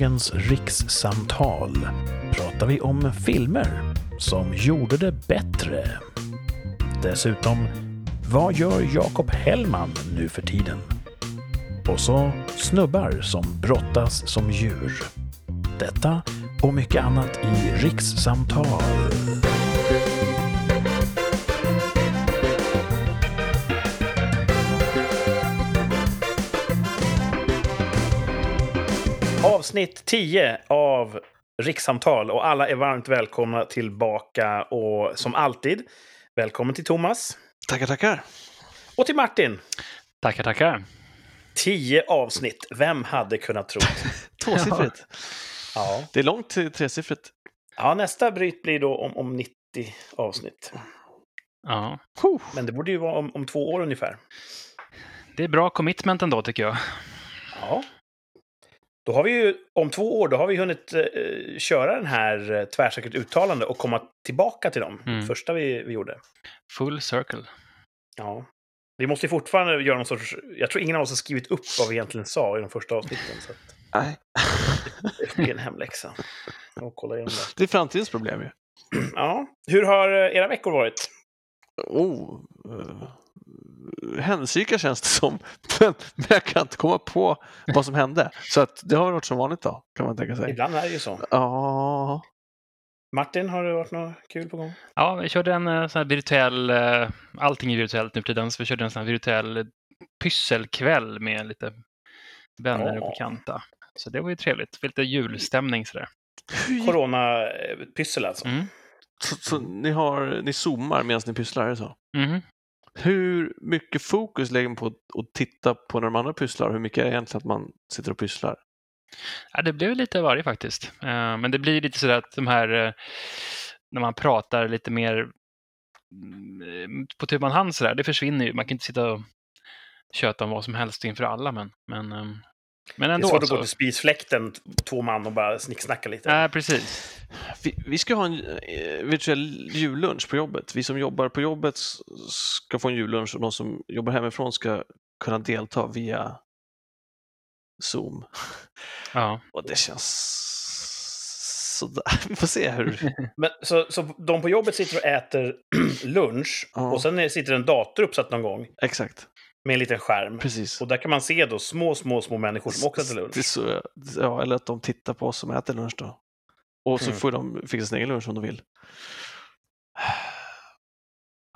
dagens rikssamtal pratar vi om filmer som gjorde det bättre. Dessutom, vad gör Jakob Hellman nu för tiden? Och så snubbar som brottas som djur. Detta och mycket annat i rikssamtal. Avsnitt 10 av Rikssamtal och alla är varmt välkomna tillbaka och som alltid, välkommen till Thomas. Tackar, tackar. Och till Martin. Tackar, tackar. 10 avsnitt, vem hade kunnat tro? Tvåsiffrigt. ja. Det är långt till tresiffrigt. ja, nästa bryt blir då om, om 90 avsnitt. Ja. Men det borde ju vara om, om två år ungefär. Det är bra commitment ändå, tycker jag. Ja. Då har vi ju, om två år, då har vi hunnit eh, köra den här eh, tvärsäkert uttalande och komma tillbaka till dem. Mm. Första vi, vi gjorde. Full circle. Ja. Vi måste ju fortfarande göra någon sorts... Jag tror ingen av oss har skrivit upp vad vi egentligen sa i de första avsnitten. Så att Nej. det blir en hemläxa. Och kolla igenom det. Det är framtidens problem ju. Ja. Hur har eh, era veckor varit? Oh, uh, händelserika känns det som. Men, men jag kan inte komma på vad som hände. Så att det har varit som vanligt då, kan man tänka sig. Ibland är det ju så. Ja, Martin, har det varit något kul på gång? Ja, vi körde en eh, sån här virtuell... eh, Allting är virtuellt nu för tiden, så vi körde en sån här virtuell pysselkväll med lite vänner och bekanta. Så det var ju trevligt. Lite julstämning sådär. Corona-pyssel alltså. Mm. så, så ni, har, ni zoomar medan ni pysslar, är det så? Mhm. Hur mycket fokus lägger man på att titta på när de andra pysslar hur mycket är det egentligen att man sitter och pysslar? Ja, det blev lite varje faktiskt. Eh, men det blir lite sådär att de här, eh, när man pratar lite mer mm, eh, på tu man hand sådär, det försvinner ju. Man kan inte sitta och köta om vad som helst inför alla, men, men, ehm, men Det är ändå. svårt att så- gå till spisfläkten, två man, och bara snicksnacka lite. Nej, precis. Vi, vi ska ha en eh, virtuell jullunch på jobbet. Vi som jobbar på jobbet ska få en jullunch och de som jobbar hemifrån ska kunna delta via Zoom. Ja. Och det känns sådär. Vi får se hur... Men, så, så de på jobbet sitter och äter lunch Ja. och sen sitter en dator uppsatt någon gång Exakt, med en liten skärm. precis. Och där kan man se då små, små, små människor som också äter lunch. Det så, ja, eller att de tittar på oss som äter lunch då. Och så Mm. får de fixa sin egen lunch om de vill.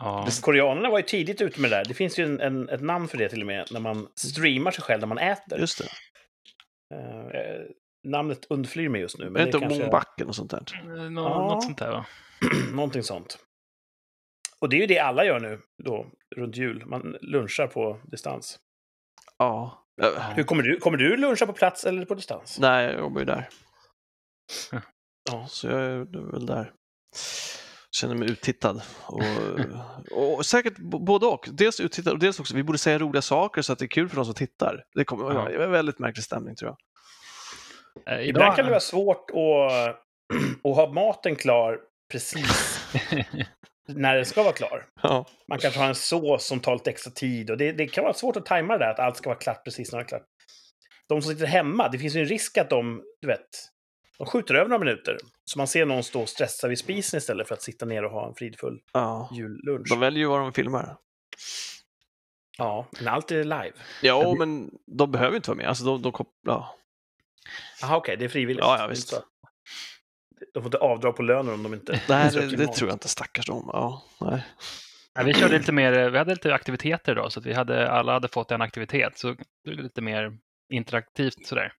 ja. Koreanerna var ju tidigt ute med det där. Det finns ju en, en, ett namn för det till och med, när man streamar sig själv när man äter. Just det. Eh, namnet undflyr mig just nu. Men Men är det inte kanske Mångbacken och sånt där? Nå, Ja. Något sånt där, va? någonting sånt. Och det är ju det alla gör nu, då, runt jul. Man lunchar på distans. Ja. Hur kommer du? Kommer du luncha på plats eller på distans? Nej, jag jobbar ju där. Ja. Så jag är väl där. Känner mig uttittad. Och, och säkert både och. Dels uttittad och dels också, vi borde säga roliga saker så att det är kul för de som tittar. Det kommer att Ja. en väldigt märklig stämning tror jag. Eh, Ibland idag- kan det vara svårt att, att ha maten klar precis när den ska vara klar. Ja, Man kanske har en sås som tar lite extra tid och det, det kan vara svårt att tajma det där, att allt ska vara klart precis när det är klart. De som sitter hemma, det finns ju en risk att de, du vet, de skjuter över några minuter. Så man ser någon stå och stressa vid spisen istället för att sitta ner och ha en fridfull ja. jullunch. De väljer ju vad de filmar. Ja, men allt är live. Ja, men de behöver inte vara med. Alltså, de, de kop- ja. Jaha, okej, det är frivilligt. Ja, ja, visst. Så. De får inte avdra på lönen om de inte... Nej, det, det tror jag inte stackars dem. Ja, nej. Ja, vi körde lite mer, vi hade lite aktiviteter idag, så att vi hade, alla hade fått en aktivitet. Så det blev lite mer interaktivt sådär.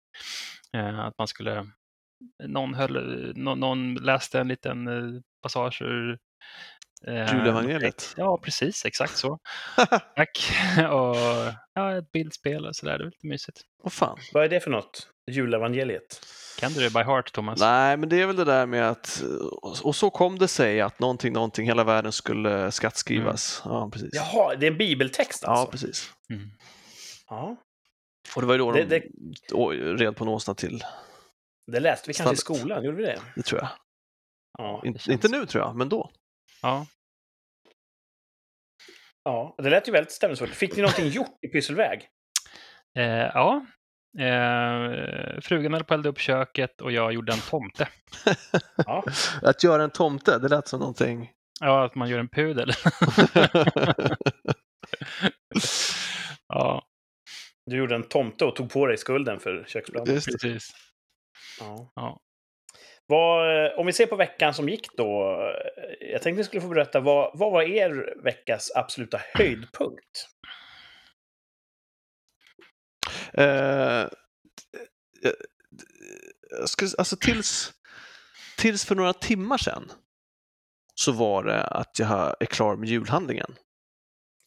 Eh, att man skulle, någon, höll, någon, någon läste en liten eh, passage ur eh, Julevangeliet. Ja, precis, exakt så. Tack. Och ja, ett bildspel och sådär, det var lite mysigt. Vad fan. Vad är det för något? Julevangeliet? Kan du det by heart, Thomas? Nej, men det är väl det där med att, och så kom det sig att någonting, någonting, hela världen skulle skattskrivas. Ja, precis. Jaha, det är en bibeltext alltså? Ja, precis. Mm. Ja, Och det var ju då Det- de det- red på en åsna till, det läste vi kanske i Stallet. skolan, gjorde vi det? det tror jag. Ja, In, känns- Inte nu tror jag, men då. Ja. ja. det lät ju väldigt stämningsfullt. Fick ni någonting gjort i pysselväg? Eh, ja, Eh, frugan höll på att elda upp köket och jag gjorde en tomte. Ja. Att göra en tomte, det lät som någonting. Ja, att man gör en pudel. ja, Du gjorde en tomte och tog på dig skulden för det. precis. Ja. Ja. Vad, eh, om vi ser på veckan som gick då. eh, Jag tänkte ni skulle få berätta, vad, vad var er veckas absoluta höjdpunkt? Eh, eh, ska, alltså tills, tills för några timmar sedan så var det att jag är klar med julhandlingen.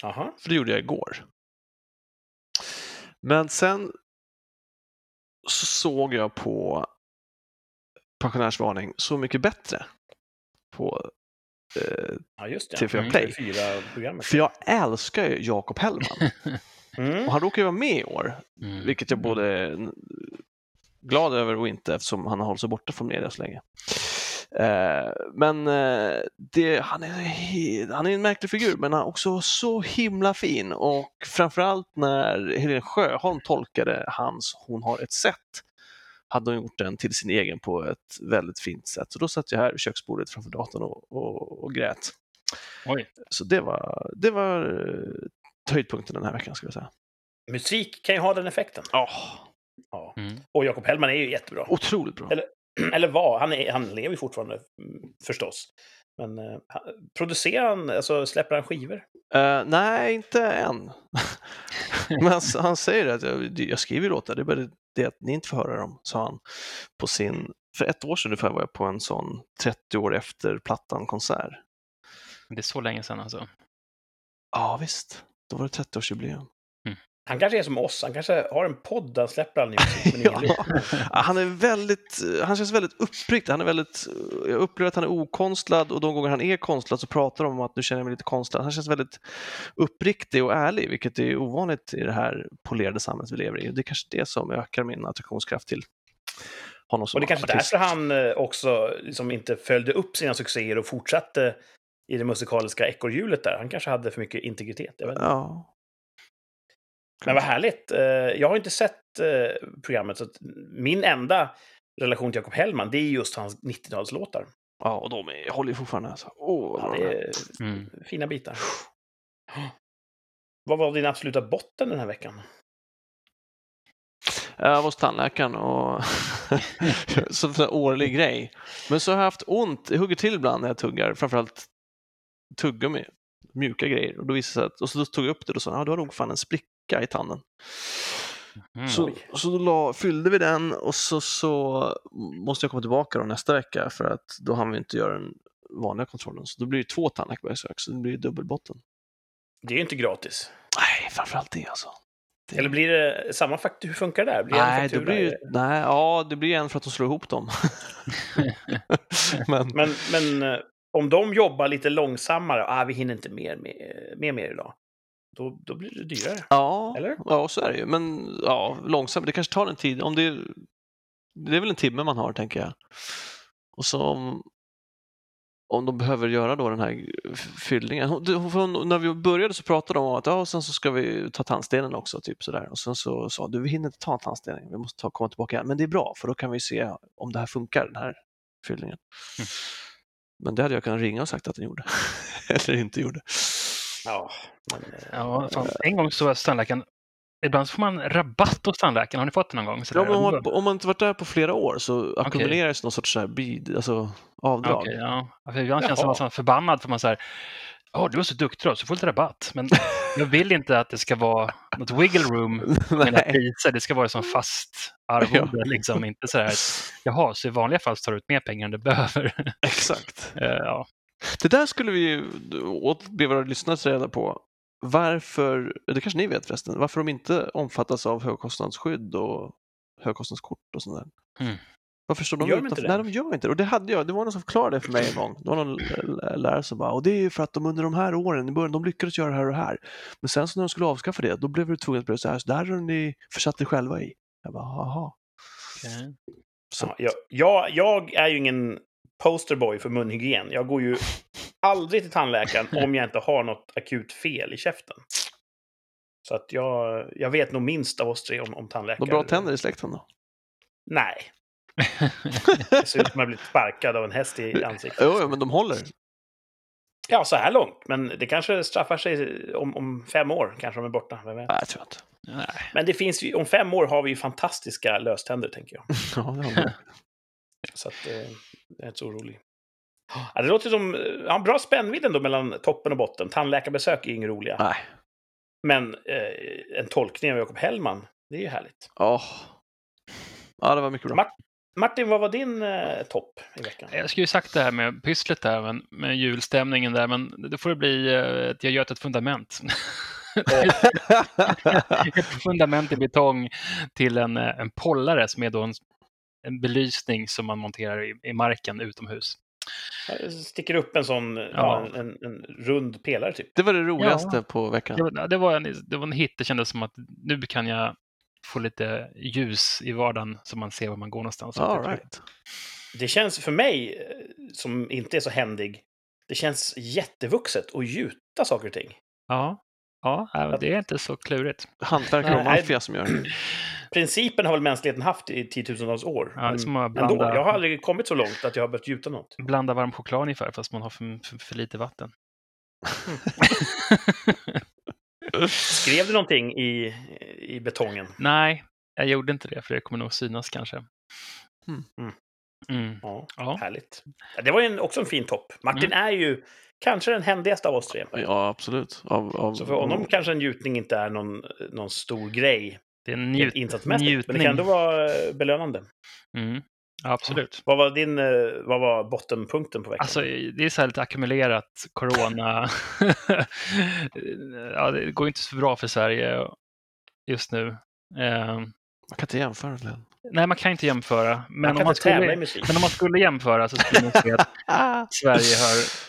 Aha. För det gjorde jag igår. Men sen så såg jag på pensionärsvarning Så mycket bättre på eh, Ja, just det. TV4 Mm. Play. För jag älskar ju Jakob Hellman Mm. och han råkar ju vara med i år, Mm. vilket jag både är glad över och inte eftersom han har hållit sig borta från media så länge. Eh, men eh, det, han, är, han är en märklig figur men han är också så himla fin och framförallt när Helene Sjöholm tolkade hans Hon har ett sätt hade hon gjort den till sin egen på ett väldigt fint sätt. Så då satt jag här vid köksbordet framför datorn och, och, och grät. Oj. Så det var, det var eh, höjdpunkten den här veckan skulle jag säga. Musik kan ju ha den effekten. Oh, Ja. Mm. Och Jakob Hellman är ju jättebra. otroligt bra. Eller- Eller var, han, är, han lever ju fortfarande mm, förstås. Men eh, han- producerar han, alltså släpper han skivor? Eh, nej, inte än. Men han, han säger att jag, jag skriver låtar, det är bara det att ni inte får höra dem, sa han. På sin, för ett år sedan ungefär var jag på en sån 30 år efter plattan-konsert. Det är så länge sedan alltså. Ja, visst. Då var det 30-årsjubileum. Han kanske är som oss, han kanske har en podd där han släpper all ny musik. Ja. Han är väldigt, han känns väldigt uppriktig. Han är väldigt, jag upplever att han är okonstlad och de gånger han är konstlad så pratar de om att nu känner jag mig lite konstlad. Han känns väldigt uppriktig och ärlig, vilket är ovanligt i det här polerade samhället vi lever i. Det är kanske det som ökar min attraktionskraft till honom som Och det är kanske artist. därför han eh, också liksom inte följde upp sina succéer och fortsatte i det musikaliska ekorrhjulet där. Han kanske hade för mycket integritet. Jag vet inte. Ja. Men vad härligt. Eh, Jag har inte sett eh, programmet, så att min enda relation till Jakob Hellman, det är just hans 90-talslåtar. ja, och de är, jag håller ju fortfarande. Alltså. Åh, Ja, det de är. Mm. fina bitar. Vad var din absoluta botten den här veckan? Jag var hos tandläkaren och som en årlig grej. Men så har jag haft ont, jag hugger till ibland när jag tuggar, framförallt tuggummi, mjuka grejer. Och då visade sig att, och så tog jag upp det och sa ah, du har nog fan en spricka i tanden. Mm. Så, så då la, fyllde vi den och så, så måste jag komma tillbaka då nästa vecka för att då hann vi inte göra den vanliga kontrollen. Så då blir det två tandläkarbesök, så det blir dubbelbotten. Det är ju inte gratis. Nej, framförallt det alltså. Det- Eller blir det samma faktura? Hur funkar det där? Blir Nej, det blir nej, ja, det blir en för att de slår ihop dem. Men, Men, men eh, om de jobbar lite långsammare, ah, vi hinner inte mer med, mer idag, då, då blir det dyrare. ja, Eller? ja, så är det ju. Men ja, långsamt, det kanske tar en tid. Om det, det är väl en timme man har, tänker jag. Och så om, om de behöver göra då den här fyllningen. Hon- När vi började så pratade de om att ja, och sen så ska vi ta tandstenen också, typ sådär. Och sen så sa du, vi hinner inte ta tandstenen, vi måste ta, komma tillbaka igen. Men det är bra, för då kan vi se om det här funkar, den här fyllningen. Mm. Men det hade jag kunnat ringa och sagt att den gjorde. Eller inte gjorde. Ja, men, eh, Ja, fan. En gång så var tandläkaren. Ibland så får man rabatt hos tandläkaren. Har ni fått det någon gång? Så Ja, om, man, om man inte varit där på flera år så ackumuleras någon sorts så här bid, alltså avdrag. Okej, ja. För ibland känns det som att man är förbannad för man säger Åh, du var så duktig då, så får du lite rabatt. Men jag vill inte att det ska vara något wiggle room med mina priser. Det ska vara som fast arvode, liksom. Inte så här jaha, så i vanliga fall tar du ut mer pengar än du behöver. Exakt. Eh, ja. Det där skulle vi ju be våra lyssnare reda på. Varför, det kanske ni vet förresten, varför de inte omfattas av högkostnadsskydd och högkostnadskort och sånt där. Mm. Varför står de Gör de utanför? inte det? Nej, de gör inte det. Och det hade jag. Det var någon som förklarade det för mig en gång. Det var någon lärare som bara, och det är ju för att de under de här åren i början, de lyckades göra det här och det här. Men sen så när de skulle avskaffa det, då blev det tvunget att börja så här, så där har ni försatt er själva i. Jag bara, jaha. okej. Så, ja, jag, jag, jag är ju ingen posterboy för munhygien. Jag går ju aldrig till tandläkaren om jag inte har något akut fel i käften. Så att jag, jag vet nog minst av oss tre om, om tandläkare. Vad bra tänder i släkten då? Nej. Det ser ut som att blivit sparkad av en häst i ansiktet. Jo, men de håller. Ja, så här långt. Men det kanske straffar sig om, om fem år. Kanske de är borta. Vem vet? Nej, jag tror inte. Nej. Men det finns ju, om fem år har vi ju fantastiska löständer, tänker jag. Ja, det har. Så att, eh, jag är inte så orolig. Ja, det låter som ja, bra spännvidd ändå mellan toppen och botten. Tandläkarbesök är inget roliga. Nej. Men eh, en tolkning av Jakob Hellman, det är ju härligt. Åh. Ja, det var mycket bra. Mart- Martin, vad var din eh, topp i veckan? Jag skulle ju sagt det här med pysslet där, men, med julstämningen där, men det får det bli eh, att jag gör ett fundament. ett fundament i betong till en, eh, en pollare som är då en, en belysning som man monterar i, i marken utomhus. Jag sticker upp en sån ja. Ja. en, en, en rund pelare typ. Det var det roligaste på veckan. Det var, det, var en, det var en hit, det kändes som att nu kan jag få lite ljus i vardagen så man ser var man går någonstans. All right. Det känns för mig, eh, som inte är så händig, det känns jättevuxet att gjuta saker och ting. Ja, ja det är inte så klurigt. Hantverkare och maffia som gör det. Principen har väl mänskligheten haft i tiotusentals år. Ja, det Men som att ändå, blanda, jag har aldrig kommit så långt att jag har börjat gjuta något. blanda varm choklad ungefär, fast man har för, för, för lite vatten. Skrev du någonting i, i betongen? Nej, jag gjorde inte det, för det kommer nog synas kanske. Mm. Mm. Mm. Ja, Ja. härligt. Det var ju en, också en fin topp. Martin är ju kanske den händigaste av oss tre. Ja, absolut. Av, av, Så för honom kanske en gjutning inte är någon, någon stor grej Det är en njut, insatsmässigt. Men det njutning. kan ändå vara belönande. Ja, absolut. Vad var din, eh, vad var bottenpunkten på veckan? Alltså, det är så här lite ackumulerat corona. ja, det går inte så bra för Sverige just nu. Eh, Man kan inte jämföra Glenn. nej, man kan inte jämföra. Men man om man, skulle, men om man skulle jämföra så skulle man se att Sverige har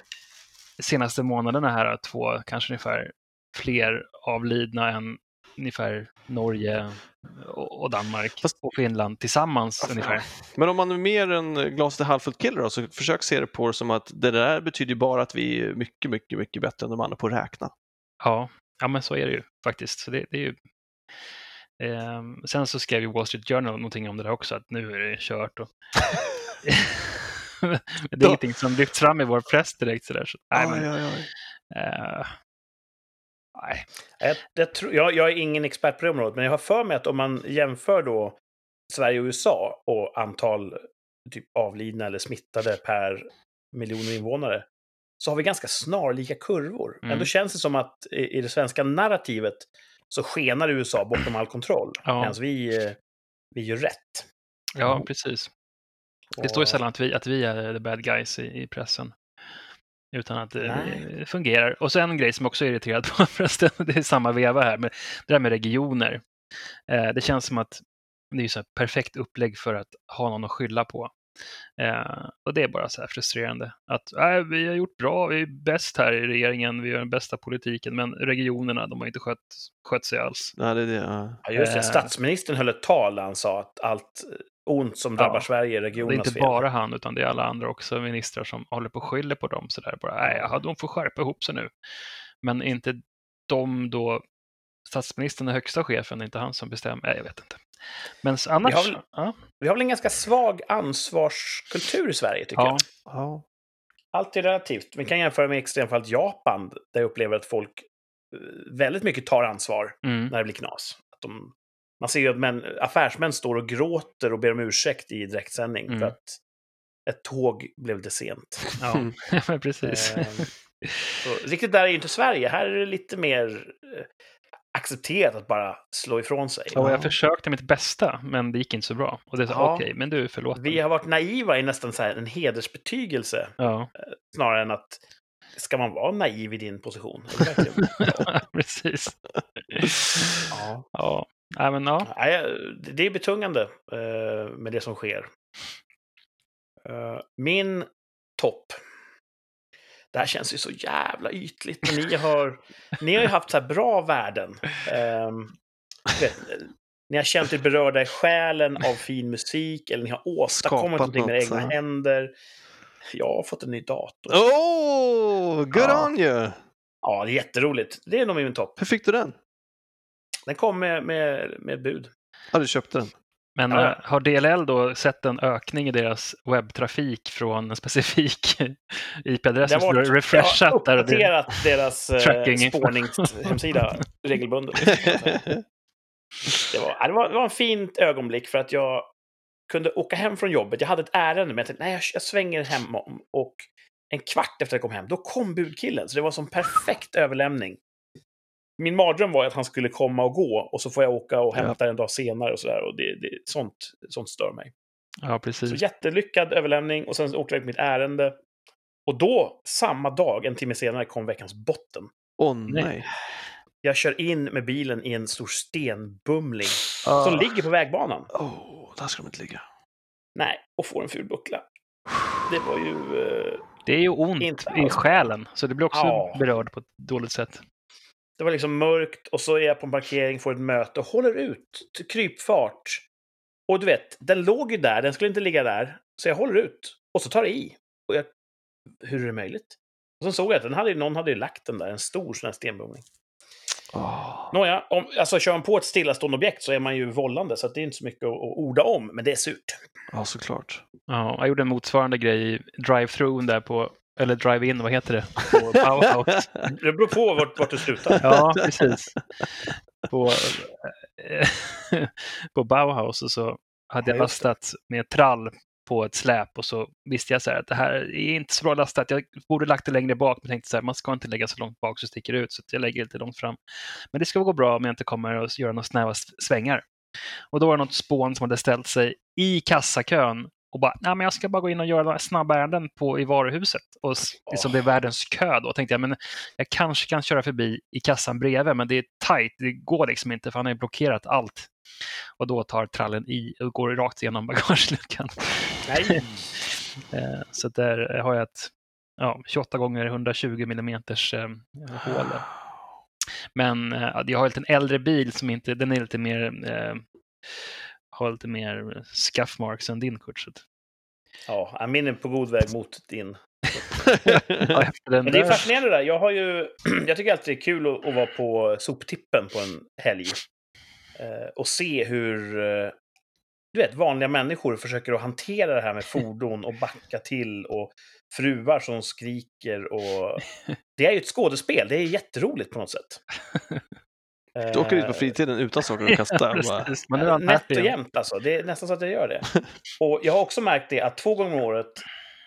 senaste månaderna här två, kanske ungefär fler avlidna än ungefär Norge och Danmark Fast- och Finland tillsammans ungefär. Men om man är mer en glaset är halvfullt kille då, så försök se det på det som att det där betyder bara att vi är mycket, mycket, mycket bättre än de andra på att räkna. Ja, ja men så är det ju faktiskt. Så det, det är ju... Ehm, sen så skrev ju Wall Street Journal någonting om det där också, att nu är det kört. Och... det är Då- ingenting som lyfts fram i vår press direkt. Så där, så, nej, men, Oj, oj, oj. eh, nej. Jag, jag, tror, jag, jag är ingen expert på det området, men jag har för mig att om man jämför då Sverige och USA och antal typ avlidna eller smittade per miljoner invånare så har vi ganska snarlika kurvor. Mm. Ändå känns det som att i, i det svenska narrativet så skenar USA bortom all kontroll. Ja. Medan vi, eh, vi gör rätt. Ja, precis. Det står ju sällan att vi, att vi är the bad guys i, i pressen. Utan att det Nej. det fungerar. Och så en grej som jag också är irriterad på förresten, det är samma veva här, men det där med regioner. Eh, det känns som att det är så här perfekt upplägg för att ha någon att skylla på. Eh, och det är bara så här frustrerande. Att äh, vi har gjort bra, vi är bäst här i regeringen, vi gör den bästa politiken, men regionerna, de har inte skött, skött sig alls. Nej, det är det. ja. Ja, just det. Eh. Statsministern höll ett tal där han sa att allt ont som drabbar Ja. Sverige är Det är inte fel. bara han, utan det är alla andra också ministrar som håller på och skyller på dem. Så där. Bara, nej, de får skärpa ihop sig nu. Men inte de då, statsministern är högsta chefen, det är inte han som bestämmer. Nej, jag vet inte. Men annars, har väl- ja, Vi har väl en ganska svag ansvarskultur i Sverige, tycker jag. ja, Ja. Allt är relativt. Vi kan jämföra med extremfallet Japan, där jag upplever att folk eh, väldigt mycket tar ansvar mm, när det blir knas. Att de, man ser ju att män, affärsmän står och gråter och ber om ursäkt i direktsändning Mm. för att ett tåg blev lite sent. ja, precis. Eh, Så, riktigt där är ju inte Sverige. Här är det lite mer eh, accepterat att bara slå ifrån sig. Och jag försökte mitt bästa, men det gick inte så bra. Och det är så, Ja. okej, men du, förlåt. Vi har varit naiva i nästan så här en hedersbetygelse Ja, snarare än att ska man vara naiv i din position? Det precis. ja. Ja, nej, men ja. Nej, det är betungande eh, med det som sker. Eh, min topp. Det här känns ju så jävla ytligt, ni har, ni har ju haft så här bra värden. Du vet, ni har känt er berörda i själen av fin musik, eller ni har åstadkommit Skapat någonting med era något, egna ja. händer. Jag har fått en ny dator. Oh, good Ja. on you! Ja, det är jätteroligt. Det är nog min topp. Hur fick du den? Den kom med, med, med bud. Ja, du köpte den. Men Ja. eh, har DLL då sett en ökning i deras webbtrafik från en specifik IP-adress Det har som varit- refreshat? Jag har Där uppdaterat deras eh, spårningshemsida regelbundet. Det var, det, var, det var en fint ögonblick för att jag kunde åka hem från jobbet. Jag hade ett ärende, men jag tänkte nej, jag, jag svänger hem om. Och en kvart efter att jag kom hem, då kom budkillen. Så det var som perfekt överlämning. Min mardröm var att han skulle komma och gå och så får jag åka och Ja. hämta en dag senare och sådär. Och det, det, sånt, sånt stör mig. ja, Så precis. jättelyckad överlämning och sen åkte jag på mitt ärende. Och då, samma dag, en timme senare, kom veckans botten. Åh Nej. nej. Jag kör in med bilen i en stor stenbumling Ah. som ligger på vägbanan. Åh, där ska de inte ligga. Nej, och får en ful buckla. Det var ju... Eh, Det är ju ont i själen, så det blir också Ja. berörd på ett dåligt sätt. Det var liksom mörkt och så är jag på en parkering, får ett möte och håller ut krypfart. Och du vet, den låg ju där, den skulle inte ligga där. Så jag håller ut och så tar det i. Och jag, hur är det möjligt? Och sen såg jag att den hade, någon hade ju lagt den där, en stor sån här stenbumling. Åh. Nåja, om, alltså kör man på ett stillastående objekt så är man ju vållande, så att det är inte så mycket att, att orda om, men det är surt. Ja, såklart. Ja, jag gjorde en motsvarande grej i drive-through där på, eller drive-in, vad heter det? På Bauhaus. Det beror på vart, vart du slutar. Ja, precis. På, eh, på Bauhaus och så hade Ja, jag lastat med trall på ett släp och så visste jag så här att det här är inte så bra lastat. Jag borde lagt det längre bak, men tänkte så här, man ska inte lägga så långt bak så det sticker ut, så jag lägger det lite långt fram. Men det ska gå bra om jag inte kommer att göra några snäva svängar. Och då var det något spån som hade ställt sig i kassakön och bara, nej men jag ska bara gå in och göra några snabba ärenden på, i varuhuset. Och liksom det är världens kö då, tänkte jag, men jag kanske kan köra förbi i kassan bredvid, men det är tajt, det går liksom inte för han har blockerat allt. Och då tar trallen i och går rakt igenom bagageluckan. Nej. Eh, Så där har jag ett ja, 28 gånger 120 millimeters eh, hål. Men eh, jag har en äldre bil som inte, den är lite mer, har lite mer scuff marks än din Kurt. Ja, min är på god väg mot din. ja, Men det är fascinerande det där. Jag har ju... Jag tycker alltid det är kul att, att vara på soptippen på en helg. Eh, och se hur... Eh, du vet, vanliga människor försöker att hantera det här med fordon och backa till och fruar som skriker och... Det är ju ett skådespel. Det är jätteroligt på något sätt. Du åker ut på fritiden utan saker att kasta. men nu är han Nätt och jämnt alltså. Det är nästan så att jag gör det. Och jag har också märkt det att två gånger om året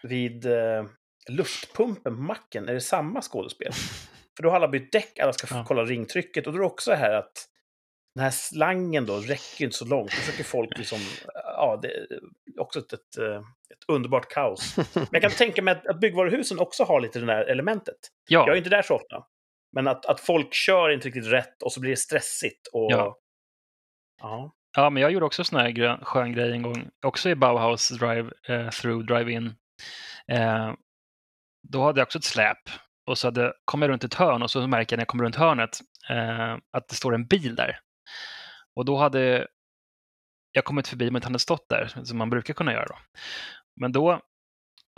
vid eh, luftpumpen på macken är det samma skådespel. För då har alla bytt däck, alla ska Ja. kolla ringtrycket och då är det också här att den här slangen då räcker inte så långt. Då försöker folk liksom, ja, det är också ett, ett, eh, ett underbart kaos. Men jag kan tänka mig att, att byggvaruhusen också har lite det där elementet. Jag är Ja, inte där så ofta. Men att, att folk kör inte riktigt rätt och så blir det stressigt. Och, Ja. ja. ja, men jag gjorde också sån här skön grej en gång, också i Bauhaus drive eh, through, drive-in. Eh, då hade jag också ett släp och så hade, kom jag runt ett hörn och så märker jag när jag kommer runt hörnet eh, att det står en bil där. Och då hade jag kommit förbi men inte hade stått där, som man brukar kunna göra. Då. Men då,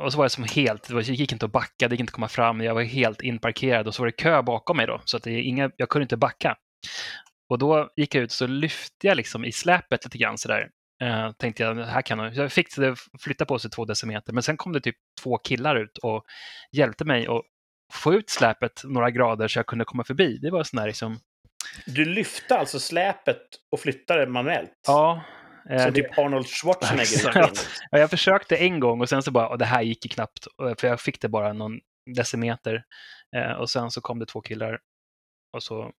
och så var jag som helt, det gick inte att backa, det gick inte att komma fram, jag var helt inparkerad och så var det kö bakom mig då, så att det är inga, jag kunde inte backa. Och då gick jag ut och så lyfte jag liksom i släpet lite grann sådär. Eh, tänkte jag, här kan jag. Jag fick det flytta på sig två decimeter, men sen kom det typ två killar ut och hjälpte mig att få ut släpet några grader så jag kunde komma förbi. Det var sån där liksom, Du lyfte alltså släpet och flyttade manuellt? ja. Eh, Som det- typ Arnold Schwarzenegger. Ja, jag försökte en gång och sen så bara, och det här gick ju knappt, eh, för jag fick det bara någon decimeter. Eh, och sen så kom det två killar och så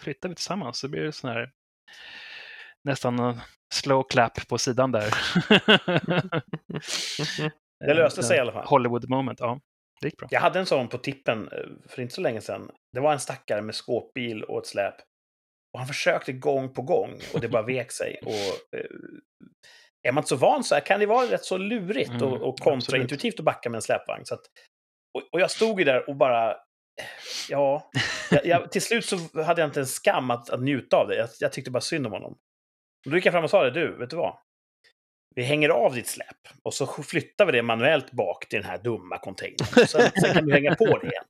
flyttade vi tillsammans. Så blir det sån här nästan slow clap på sidan där. Det löste sig i alla fall. Hollywood moment, ja. Det gick bra. Jag hade en sån på tippen för inte så länge sedan. Det var en stackare med skåpbil och ett släp. Och han försökte gång på gång och det bara vek sig. Och, eh, är man inte så van så här kan det vara rätt så lurigt Mm, och, och kontraintuitivt att backa med en släpvagn. Så att, och, och jag stod ju där och bara... Ja, jag, jag, till slut så hade jag inte en skam att, att njuta av det. Jag, jag tyckte bara synd om honom. Och då gick jag fram och sa det, du, vet du vad? Vi hänger av ditt släp och så flyttar vi det manuellt bak till den här dumma containern. Sen, sen kan du hänga på det igen.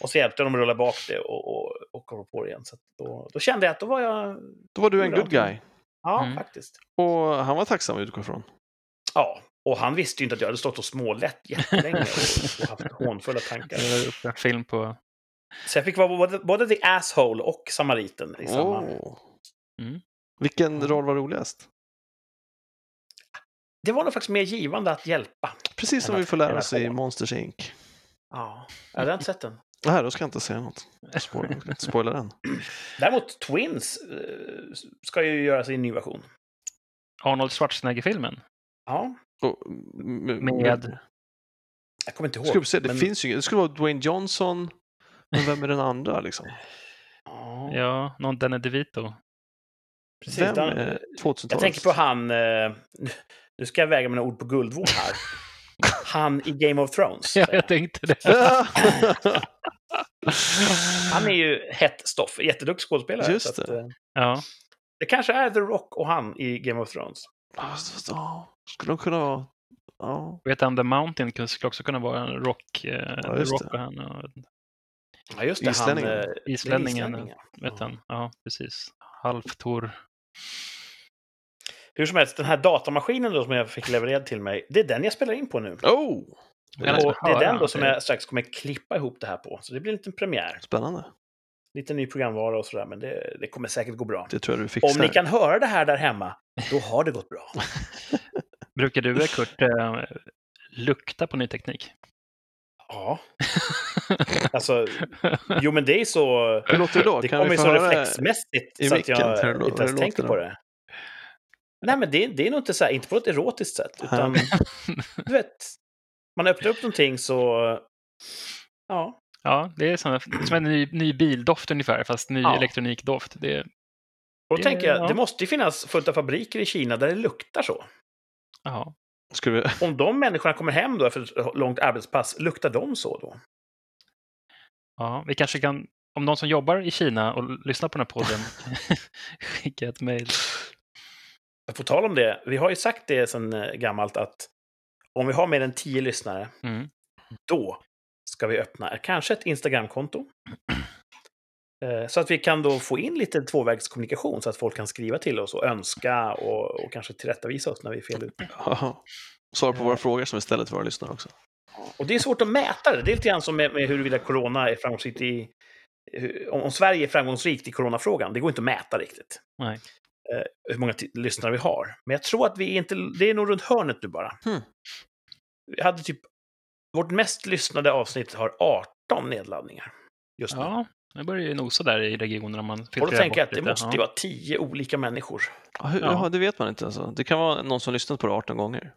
Och så hjälpte dem att rulla bak det och, och, och komma på det igen. Så att då, då kände jag att då var jag... Då var du en good guy. Ja, Mm. faktiskt. Och han var tacksam utgår ifrån. Ja, och han visste ju inte att jag hade stått och smålett jättelänge och, och haft hånfulla tankar. Jag la upp en film på... Så jag fick vara både, både the asshole och samariten i samma... Åh. Mm. Vilken roll var roligast? Det var nog faktiskt mer givande att hjälpa. Precis som vi att- får lära att oss i. Monsters Inc. Ja, jag hade inte sett den. Nej, då ska jag inte säga något. Spoil- jag ska inte spoila den. Däremot Twins eh, ska ju göra sin ny version. Arnold Schwarzenegger-filmen. Ja, Och, m- Med- jag kommer inte ihåg. Vi se, det men- finns ju. Det skulle vara Dwayne Johnson. Men vem är den andra liksom? Ja, någon Danny DeVito. precis. Vem Den- är 2000-talets? Jag tänker på han... Eh, nu ska jag väga mina ord på guldvåg här. Han i Game of Thrones. Ja, jag tänkte det. Han är ju hett stoff. Jätteduktig skådespelare. Just så att, det. eh, Ja, det kanske är The Rock och han i Game of Thrones. Ja, skulle de kunna vara... Ja, vet han The Mountain skulle också kunna vara en rock, eh, Ja, just rock det. och han och Ja, just det. Islänningen. Han, eh, det islänningen. islänningen. Vet Ja. han? Ja, precis. Halvtor. Hur som helst, den här datamaskinen då som jag fick levererad till mig, det är den jag spelar in på nu. Oh! Jag kan Och det är den då som det. jag strax kommer klippa ihop det här på. Så det blir en liten premiär. Spännande. Lite ny programvara och sådär, men det, det kommer säkert gå bra. Det tror jag du fixar. Om ni kan höra det här där hemma, då har det gått bra. Brukar du, Kurt, eh, lukta på ny teknik? Ja, alltså, jo men det är så... Hur låter det då? Det kan kommer vi ju så reflexmässigt i så att jag det inte ens det tänker på det. Nej, men det, det är nog inte så här, inte på ett erotiskt sätt, utan du vet, man öppnar upp någonting så... Ja, Ja, det är som, som en ny, ny bildoft ungefär, fast ny Ja. elektronikdoft. Det, och då Det- tänker jag, ja. det måste ju finnas fullt av fabriker i Kina där det luktar så. ja. Vi... Om de människorna kommer hem då efter ett långt arbetspass, luktar de så då? ja, vi kanske kan, om någon som jobbar i Kina och lyssnar på den här podden, skicka ett mejl. På tal om det, vi har ju sagt det sedan eh, gammalt att om vi har mer än tio lyssnare, Mm. då ska vi öppna kanske ett Instagramkonto. Eh, Så att vi kan då få in lite tvåvägskommunikation så att folk kan skriva till oss och önska och, och kanske tillrättavisa oss när vi är fel ute. Ja. Svara på våra frågor som vi ställer till våra lyssnare också. Och det är svårt att mäta det. Det är lite grann som med, med huruvida corona är framgångsrikt i... hur- om Sverige är framgångsrikt i coronafrågan, det går inte att mäta riktigt. Nej. Eh, hur många lyssnare vi har. Men jag tror att vi inte... Det är nog runt hörnet nu bara. Hmm. Vi hade typ... Vårt mest lyssnade avsnitt har 18 nedladdningar. Just nu. Ja, det börjar ju nosa där i regionen om man och då filtrerar tänker jag att det lite. måste ju vara 10 olika människor. Ja, hur, Ja. ja. det vet man inte. Alltså. Det kan vara någon som lyssnat på det 18 gånger.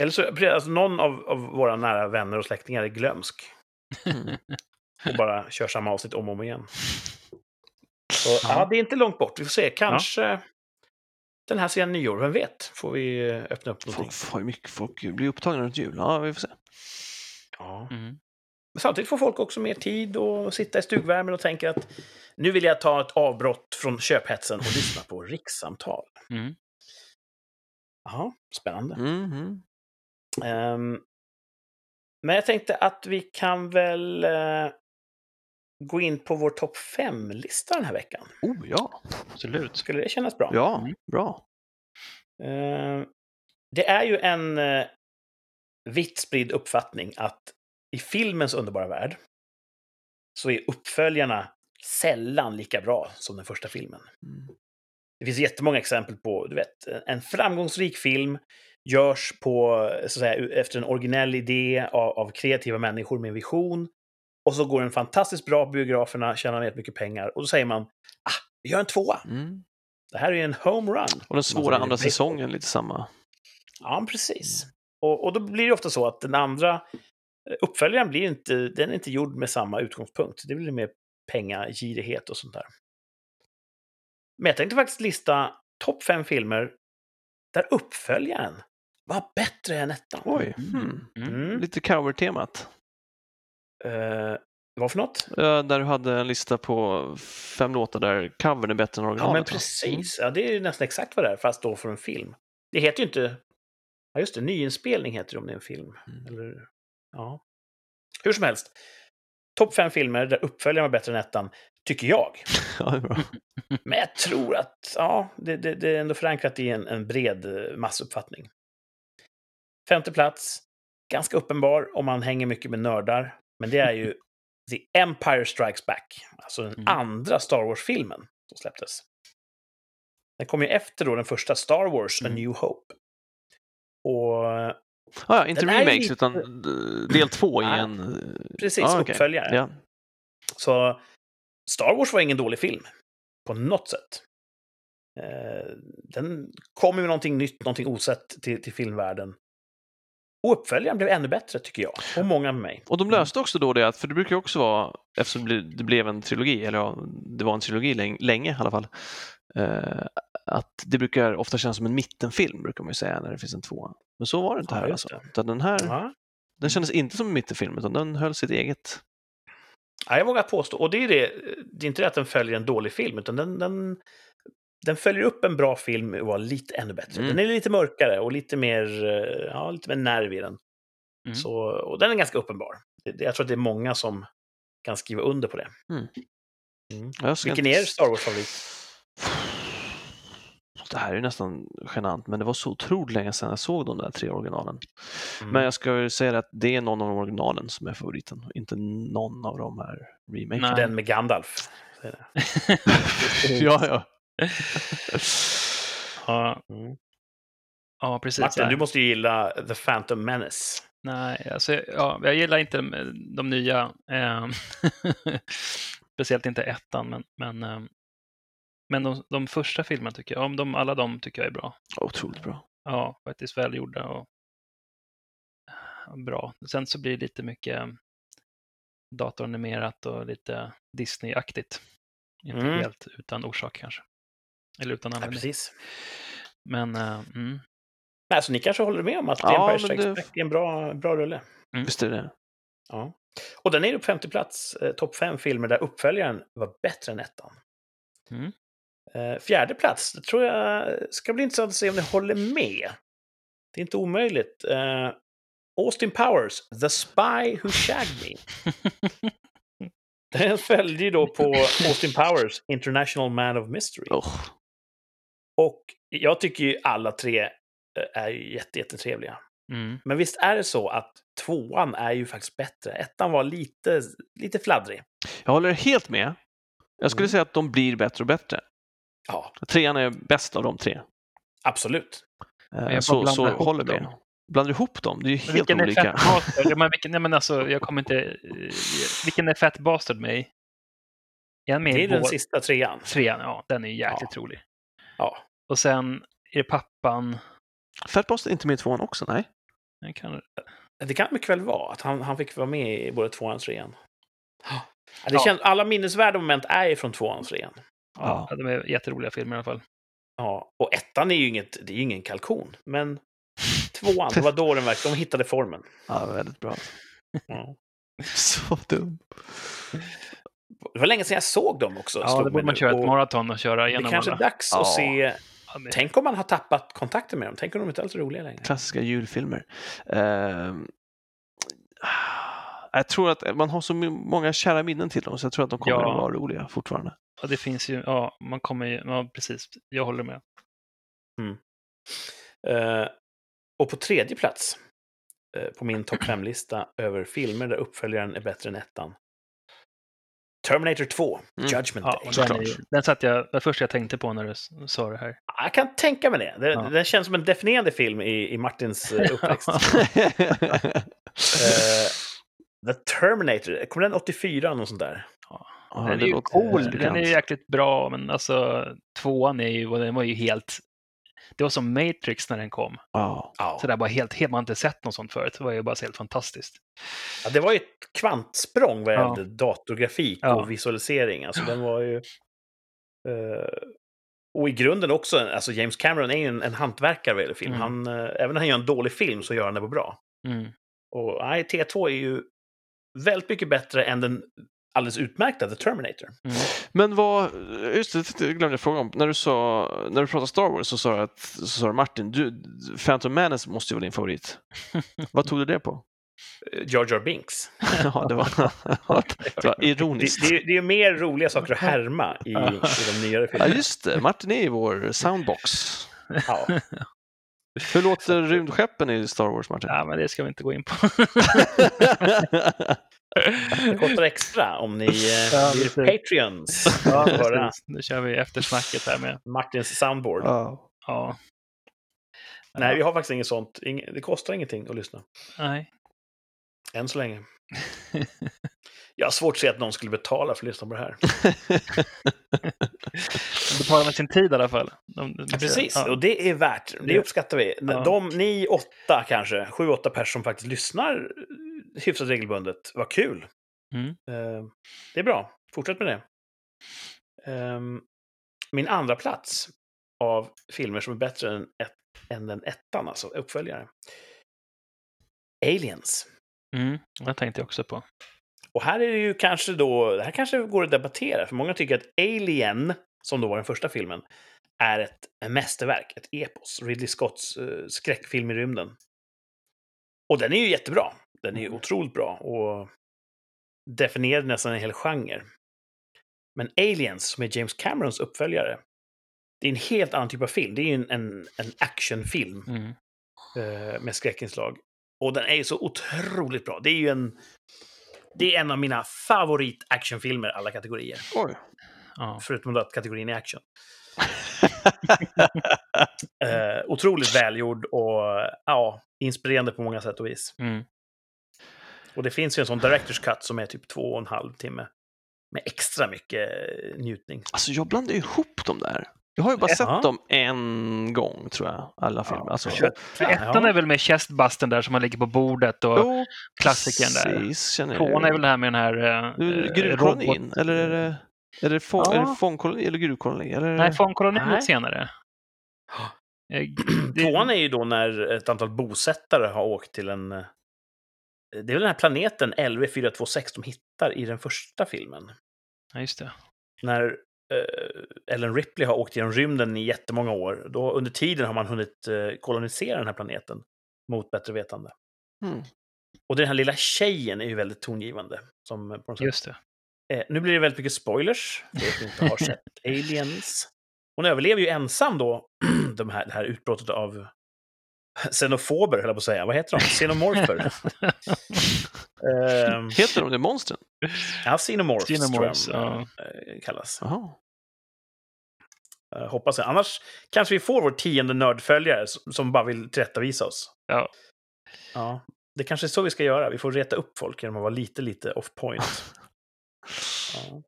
Eller så alltså, någon av, av våra nära vänner och släktingar är glömsk. Mm. och bara kör samma avsnitt om och om igen. Så, Ja. ja. det är inte långt bort. Vi får se. Kanske den här sidan nyår. Vem vet? Får vi eh, öppna upp någonting. Folk mycket, folk blir upptagna runt jul. Ja, vi får se. Ja. Mm. Men samtidigt får folk också mer tid och sitta i stugvärmen och tänker att nu vill jag ta ett avbrott från köphetsen och lyssna på rikssamtal. Mm. Jaha, spännande. Mhm. Ehm, men jag tänkte att vi kan väl eh, gå in på vår topp 5-lista den här veckan. Oh ja, Absolut. Skulle det kännas bra? ja, Mm. bra. Ehm, det är ju en eh, vitt spridd uppfattning att i filmens underbara värld så är uppföljarna sällan lika bra som den första filmen. Mm. Det finns jättemånga exempel på, du vet, en framgångsrik film görs på, så att säga, efter en originell idé av, av kreativa människor med en vision. Och så går den fantastiskt bra på biograferna, tjänar ner mycket pengar. Och då säger man, ah, vi gör en tvåa. Mm. Det här är ju en homerun. Och den svåra säger andra säsongen, lite samma. Ja, precis. Och, och då blir det ofta så att den andra eh, uppföljaren blir inte, den är inte gjord med samma utgångspunkt. Det blir mer pengagirighet och sånt där. Men jag tänkte faktiskt lista topp fem filmer där uppföljaren var bättre än ettan. Oj, Mm. hmm. Mm. Mm. lite cover-temat. Eh, vad för något? Ja, där du hade en lista på fem låtar där covern är bättre än Ja, originalet. men va? precis. Ja, det är ju nästan exakt vad det är, fast då för en film. Det heter ju inte... Ja, just det. Nyinspelning heter det om det är en film. Mm. Eller... Ja. Hur som helst. topp fem filmer där uppföljaren var bättre än ettan, tycker jag. Ja, det är bra. Men jag tror att ja, det, det, det är ändå förankrat i en, en bred eh, massuppfattning. Femte plats, ganska uppenbar om man hänger mycket med nördar. Men det är ju The Empire Strikes Back, alltså den Mm. andra Star Wars-filmen som släpptes. Den kom ju efter då den första Star Wars, A Mm. New Hope. Och Ja, ja, inte remakes, lite- utan eh, del två i en... eh, precis, ja, okej. uppföljare. Ja. Så Star Wars var ingen dålig film, på något sätt. Eh, den kom ju med någonting nytt, någonting osett till, till filmvärlden. Och uppföljaren blev ännu bättre, tycker jag. Och många med mig. Och de löste också då det, att, för det brukar också vara, eftersom det blev- en trilogi, eller ja, det var en trilogi länge, länge i alla fall, eh, att det brukar ofta kännas som en mittenfilm, brukar man ju säga, när det finns en tvåa. Men så var det inte Ja, här alltså. det. Utan den här, Ja. den kändes inte som en mittenfilm, utan den höll sitt eget. Ja, jag vågar påstå, och det är det, det är inte det att den följer en dålig film, utan den, den, den följer upp en bra film och var lite ännu bättre. Mm. Den är lite mörkare och lite mer, eh, ja, lite mer nerv i den. Mm. Så, och den är ganska uppenbar. Jag tror att det är många som kan skriva under på det. Jag ska Vilken inte- är er Star Wars-favorit? Det här är nästan genant, men det var så otroligt länge sedan jag såg de där tre originalen. Mm. Men jag ska säga att det är någon av de originalen som är favoriten, inte någon av de här remakes. Nej. Den med Gandalf. Ja, ja. ja, Mm. ja, precis. Martin, Nej. du måste ju gilla The Phantom Menace. Nej, alltså, ja, jag gillar inte de, de nya. Eh, speciellt inte ettan, men, men, eh, men de, de första filmerna tycker jag om. De, alla de tycker jag är bra. Otroligt bra. Ja, faktiskt välgjorda och eh, bra. Sen så blir det lite mycket eh, datoranimerat och lite Disney-aktigt. Inte Mm. helt utan orsak kanske. Eller utan Ja, anledning. precis. Men eh, mm, Nej, så ni kanske håller med om att Ja, Empire Strikes Back är en bra, bra rulle? Visst är det. Ja. Och den är på femte plats, eh, topp fem filmer där uppföljaren var bättre än ettan. Mm. Eh, fjärde plats, det tror jag ska bli intressant att se om ni håller med. Det är inte omöjligt. Eh, Austin Powers, The Spy Who Shagged Me. Den följde ju då på Austin Powers, International Man of Mystery. Oh. Och jag tycker ju alla tre eh, är ju jätte, jättetrevliga. mm. Men visst är det så att tvåan är ju faktiskt bättre. Ettan var lite, lite fladdrig. Jag håller helt med. Jag skulle Mm. säga att de blir bättre och bättre. Ja, Trean är bäst av de tre. absolut. Eh, Så, så håller med. Blandar du ihop dem? Det är ju Men helt vilken olika. är Fat Bastard? Ja, men vilken, nej, men alltså, jag kommer inte... eh, Vilken är Fat Bastard med i? Är med Det i är den båda? sista trean. Trean, ja. Den är ju jäkligt rolig. Ja. Och sen är det pappan. Fat Bastard är inte med i tvåan också? Nej. Den kan, Det kan mycket väl vara att han, han fick vara med i både tvåan och trean. Ja, det Ja. känns, alla minnesvärda moment är ju från tvåan och trean. ja. De är jätteroliga filmer i alla fall. Ja, och ettan är ju inget, det är ju ingen kalkon. Men tvåan, det var då den verkligen, de hittade formen. Ja, väldigt bra. Ja. Så dum. Det var länge sedan jag såg dem också. Ja, det borde man köra ett maraton och köra Det igenom kanske är alla. dags att Ja. se Ja, Tänk om man har tappat kontakten med dem. Tänk om de inte alls är roliga längre. Klassiska julfilmer. Ehm, jag tror att man har så många kära minnen till dem, så jag tror att de kommer Ja. att vara roliga fortfarande. Ja, det finns ju, ja, man kommer ju, ja precis, jag håller med. Eh, och på tredje plats eh, på min topp 5-lista över filmer där uppföljaren är bättre än ettan. Terminator 2, Mm. Judgment Ja, Day. och den, är, den satt jag, det första jag tänkte på när du sa det här. Jag kan tänka mig det. det Ja. Den känns som en definierande film i, i Martins eh, uppväxt. Eh, The Terminator, kom den 84 eller något sånt där? Ja, den det är ju cool, den är ju jäkligt bra, men alltså tvåan är ju, den var ju helt, det var som Matrix när den kom. Ja. Ja. Så det var helt, helt, man har inte sett något sånt förut. Det var ju bara helt fantastiskt. ja, det var ju ett kvantsprång vad Ja. gällde datorgrafik Ja. och visualisering. Alltså den var ju... eh, och i grunden också, alltså James Cameron är ju en, en hantverkare vad gäller film. Mm. Han, eh, även när han gör en dålig film så gör han det på bra. Mm. Och nej, T2 är ju väldigt mycket bättre än den alldeles utmärkta The Terminator. Mm. Men vad, just det, det glömde jag fråga om. När du, sa, när du pratade Star Wars så sa att, så sa Martin, du, Phantom Menace måste ju vara din favorit. vad tog du det på? eh, Jar Jar Binks. Ja, det var, det var Det, ironiskt. det, är- det är mer roliga saker att härma i, i de nyare Ja, filmerna. just det. Martin är i vår soundbox. Ja. Hur låter rymdskeppen i Star Wars, Martin? Ja, men det ska vi inte gå in på. Det kostar extra om ni eh, Ja, blir. Patreons. ja, nu kör vi eftersnacket här med. Martins soundboard. Ja. Ja. Nej, vi har faktiskt inget sånt. Det kostar ingenting att lyssna. Nej. Än så länge. Jag har svårt att se att någon skulle betala för att lyssna på det här. De betalar med sin tid i alla fall. De, de, Ja, precis, Ja. och det är värt. Det Det- uppskattar vi. Ja. De, ni åtta kanske, sju, åtta personer som faktiskt lyssnar hyfsat regelbundet. Vad kul! Mm. Eh, det är bra. Fortsätt med det. Ehm, min andra plats av filmer som är bättre än, ett, än den ettan, alltså uppföljare. Aliens. Mm, det tänkte jag också på. Och här är det ju kanske då, det här kanske går att debattera, för många tycker att Alien, som då var den första filmen, är ett mästerverk, ett epos. Ridley Scotts eh, skräckfilm i rymden. Och den är ju jättebra. Den är ju otroligt bra och definierade nästan en hel genre. Men Aliens, som är James Camerons uppföljare, det är en helt annan typ av film. Det är ju en, en, en actionfilm Mm. eh, med skräckinslag. Och den är ju så otroligt bra. Det är ju en... Det är en av mina favorit-actionfilmer alla kategorier. Oj. Ja. Förutom att kategorin är action. Eh, otroligt välgjord och ja, inspirerande på många sätt och vis. Mm. Och det finns ju en sån director's cut som är typ två och en halv timme. Med extra mycket eh, njutning. Alltså, jag blandar ju ihop dem där. Jag har ju bara Ja. sett dem en gång, tror jag. Alla filmer. Alltså, kött. För ettan är väl med chestbusten där som man ligger på bordet och Jo, klassikern där. tvåan är väl det här med den här... eh, eh, Gruvkolonin, eller är det, är det, fång, Ja. är det fångkoloni eller gruvkoloni? Eller? Nej, fångkolonin är senare. Eh, Tvåan är ju då när ett antal bosättare har åkt till en... eh, Det är väl den här planeten LV426 de hittar i den första filmen. Ja, just det. När eh, Ellen Ripley har åkt genom rymden i jättemånga år. Då, under tiden har man hunnit eh, kolonisera den här planeten mot bättre vetande. Mm. Och den här lilla tjejen är ju väldigt tongivande. Som på något sätt. Just det. Eh, nu blir det väldigt mycket spoilers, för er som inte har sett Aliens. Hon överlever ju ensam då de här, det här utbrottet av xenofober, höll jag på att säga. Vad heter de? Xenomorfer. Ehm, Heter de det monstren? ja, xenomorphs, Xenomorphs, tror jag de eh, kallas. Jaha. Eh, hoppas jag. Annars kanske vi får vår tionde nördföljare som, som bara vill tillrättavisa oss. Ja. Ja, det kanske är så vi ska göra. Vi får reta upp folk genom att vara lite, lite off point.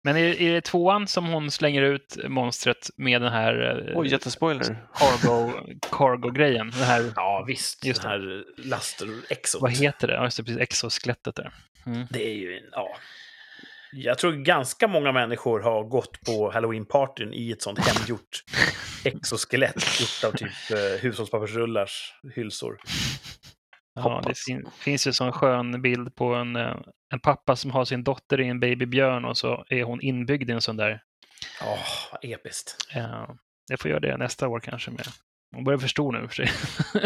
Men är, är det tvåan som hon slänger ut monstret med den här eh, Oj, jättespoiler. cargo, cargo-grejen? Den här, ja, visst. Just den här laster-exot. vad heter det? Ja, just det, precis. Exoskelettet där. Mm. Det är ju ja. Jag tror ganska många människor har gått på halloween-partyn i ett sånt hemgjort exoskelett gjort av typ eh, hushållspappersrullars hylsor. Ja, det fin, finns ju en sån skön bild på en, eh, en pappa som har sin dotter i en babybjörn och så är hon inbyggd i en sån där. Åh, vad episkt. Eh, jag får göra det nästa år kanske. Med. Hon börjar förstå nu för sig.